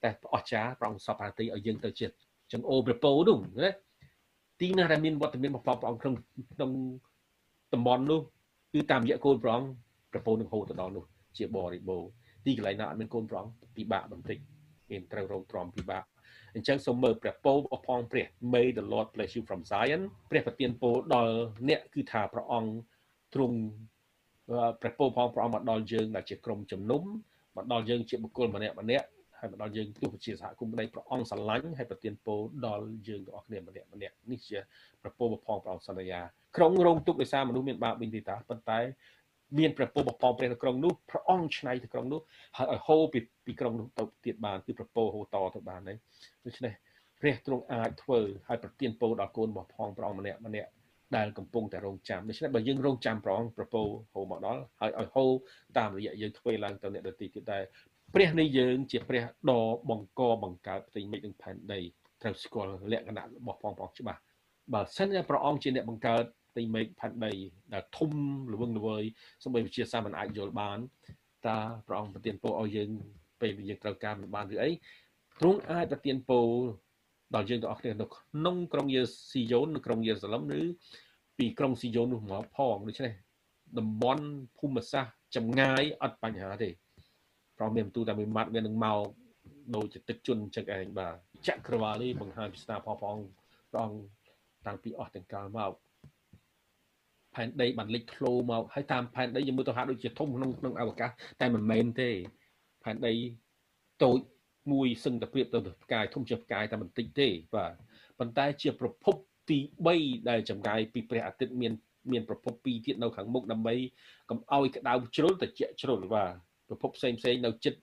តែអស្ចារ្យព្រះអង្គសពហាទីឲ្យយើងទៅចិត្តចង្អូព្រះពោនោះណាទីណាដែលមានវត្តមានរបស់ព្រះអង្គក្នុងក្នុងតំបន់នោះគឺតាមរយៈគោលព្រះអង្គព្រះពោនឹងហូរទៅដល់នោះជាបរិបូរណ៍ទីកន្លែងណាអត់មានកូនព្រះអង្គពិបាកបន្តិចមានត្រូវរងទ្រាំពិបាក អញ្ចឹងសូមមើលព្រះពោអផងព្រះ May the Lord bless you from Zion ព្រះប្រទានពរដល់អ្នកគឺថាព្រះអង្គទ្រង់ព្រះពោផងព្រះអង្គមកដល់យើងដែលជាក្រុមជំនុំមកដល់យើងជាបុគ្គលម្នាក់ម្នាក់ហើយមកដល់យើងទោះជាសហគមន៍ប្តីព្រះអង្គស្រឡាញ់ហើយប្រទានពរដល់យើងទាំងអស់គ្នាម្នាក់ម្នាក់នេះជាប្រពោបផងព្រះអង្គសន្យាក្រុងរងទុកដោយសារមនុស្សមានបាបវិញទេតាប៉ុន្តែ មានព្រះពោបផងព្រះនៅក្រុងនោះព្រះអង្គឆ្នៃទៅក្រុងនោះហើយឲ្យហូរពីពីក្រុងនោះទៅទៀតបានគឺព្រះពោហូរតទៅបានហើយដូច្នេះព្រះទ្រង់អាចធ្វើឲ្យប្រទានពរដល់កូនរបស់ផងព្រះអង្គម្នាក់ម្នាក់ដែលកំពុងតែរងចាំដូច្នេះបើយើងរងចាំព្រះអង្គប្រពោហូរមកដល់ហើយឲ្យហូរតាមរយៈយើងធ្វើឡើងទៅអ្នកដទៃទៀតដែរព្រះនៃយើងជាព្រះដ៏បង្កបង្កើតផ្ទៃមេឃនិងផែនដីត្រូវស្គាល់លក្ខណៈរបស់ផងផងច្បាស់បើសិនជាព្រះអង្គជាអ្នកបង្កើត ផ្ទៃមេឃផែនដីដែលធំល្វឹងល្វើយសូម្បីវិជាសាស្ត្រមិនអាចយល់បានតើព្រះអង្គប្រទានពរឲ្យយើងពេលយើងត្រូវការមិនបានឬអីទ្រង់អាចប្រទានពរដល់យើងទាំងអស់គ្នានៅក្នុងក្រុងយេស៊ីយ៉ូននៅក្រុងយេរូសាឡឹមឬពីក្រុងស៊ីយ៉ូននោះមកផងដូច្នេះតំបន់ភូមិសាស្ត្រចម្ងាយអត់បញ្ហាទេព្រោះមានបន្ទូតែមួយម៉ាត់វានឹងមកដូចជាទឹកជន់ចឹងឯងបាទចក្រវាលនេះបង្ហាញពីស្នាផងផងព្រះអង្គតាំងពីអស់ទាំងកាលមក ផែនដីបានលេចធ្លោមកហើយតាមផែនដីយើងមើលទៅហាក់ដូចជាធំក្នុងក្នុងអវកាសតែមិនមែនទេផែនដីតូចមួយសឹងតែប្រៀបទៅផ្កាយធំជាផ្កាយតែបន្តិចទេបាទប៉ុន្តែជាប្រភពទី3ដែលចម្ងាយពីព្រះអាទិត្យមានមានប្រភព2ទៀតនៅខាងមុខដើម្បីកុំឲ្យក្តៅជ្រុលត្រជាក់ជ្រុលបាទប្រភពផ្សេងផ្សេងនៅចិត្ត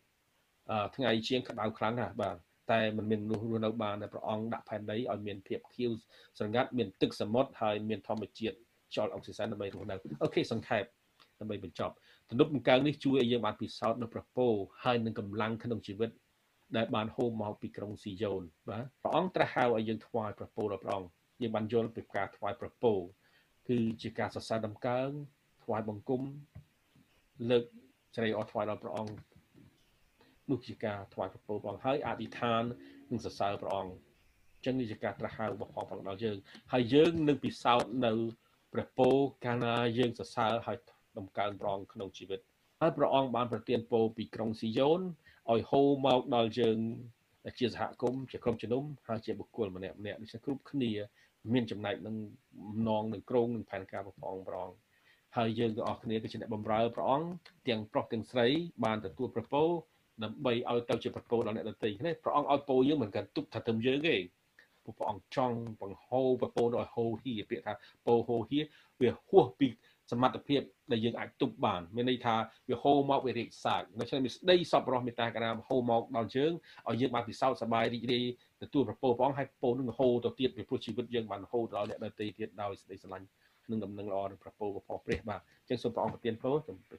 ថ្ងៃជាងក្តៅខ្លាំងណាស់បាទតែมันមានមនុស្សរស់នៅបានតែព្រះអង្គដាក់ផែនដីឲ្យមានភាពខៀវស្រងាត់មានទឹកសមុទ្រហើយមានធម្មជាតិ ខ្យល់អុកស៊ីសែនដើម្បីរស់នៅអូខេសង្ខេបដើម្បីបញ្ចប់ទំនប់បង្កើងនេះជួយឲ្យយើងបានពិសោធន៍នៅប្រពោហើយនឹងកម្លាំងក្នុងជីវិតដែលបានហូរមកពីក្រុងស៊ីយ៉ូនបាទព្រះអង្គត្រាស់ហៅឲ្យយើងថ្វាយប្រពោដល់ព្រះអង្គយើងបានយល់ពីការថ្វាយប្រពោគឺជាការសរសើរដំកើងថ្វាយបង្គំលើកជ្រៃអស់ថ្វាយដល់ព្រះអង្គនោះជាការថ្វាយប្រពោព្រះអង្គហើយអធិដ្ឋាននិងសរសើរព្រះអង្គចឹងនេះជាការត្រាស់ហៅរបស់ផងផងដល់យើងហើយយើងនឹងពិសោធន៍នៅ ព្រះពោកាលណាយើងសរសើរហើយដំកើងព្រះអង្គក្នុងជីវិតហើយព្រះអង្គបានប្រទានពរពីក្រុងស៊ីយ៉ូនឲ្យហូរមកដល់យើងជាសហគមន៍ជាក្រុមជំនុំហើយជាបុគ្គលម្នាក់ម្នាក់នេះគ្រប់គ្នាមានចំណែកនឹងម្នងនឹងក្រងនឹងផែនការប្រងប្រងហើយយើងទាំងអស់គ្នាគឺជាអ្នកបម្រើព្រះអង្គទាំងប្រុសទាំងស្រីបានទទួលប្រពោដើម្បីឲ្យទៅជាប្រពោដល់អ្នកដទៃគ្នាព្រះអង្គឲ្យពោយើងមិនကန်ទុកថាទៅយើងទេ ព្រះអង្គចង់បង្ហូរប្រពោដល់ហូរហៀពាក្យថាពោហូរហៀវាហួសពីសមត្ថភាពដែលយើងអាចទប់បានមានន័យថាវាហូរមកវារីកសាយដូច្នេះមានស្ដីសពរស់មេត្តាករុណាហូរមកដល់យើងឲ្យយើងបានពិសោធន៍សប្បាយរីករាយទទួលប្រពោព្រះអង្គឲ្យពោនឹងហូរទៅទៀតពីព្រោះជីវិតយើងបានហូរដល់អ្នកដទៃទៀតដោយស្ដីស្រឡាញ់និងដំណឹងល្អនឹងប្រពោរបស់ព្រះបាទអញ្ចឹងសូមព្រះអង្គប្រទានពរចំពោះ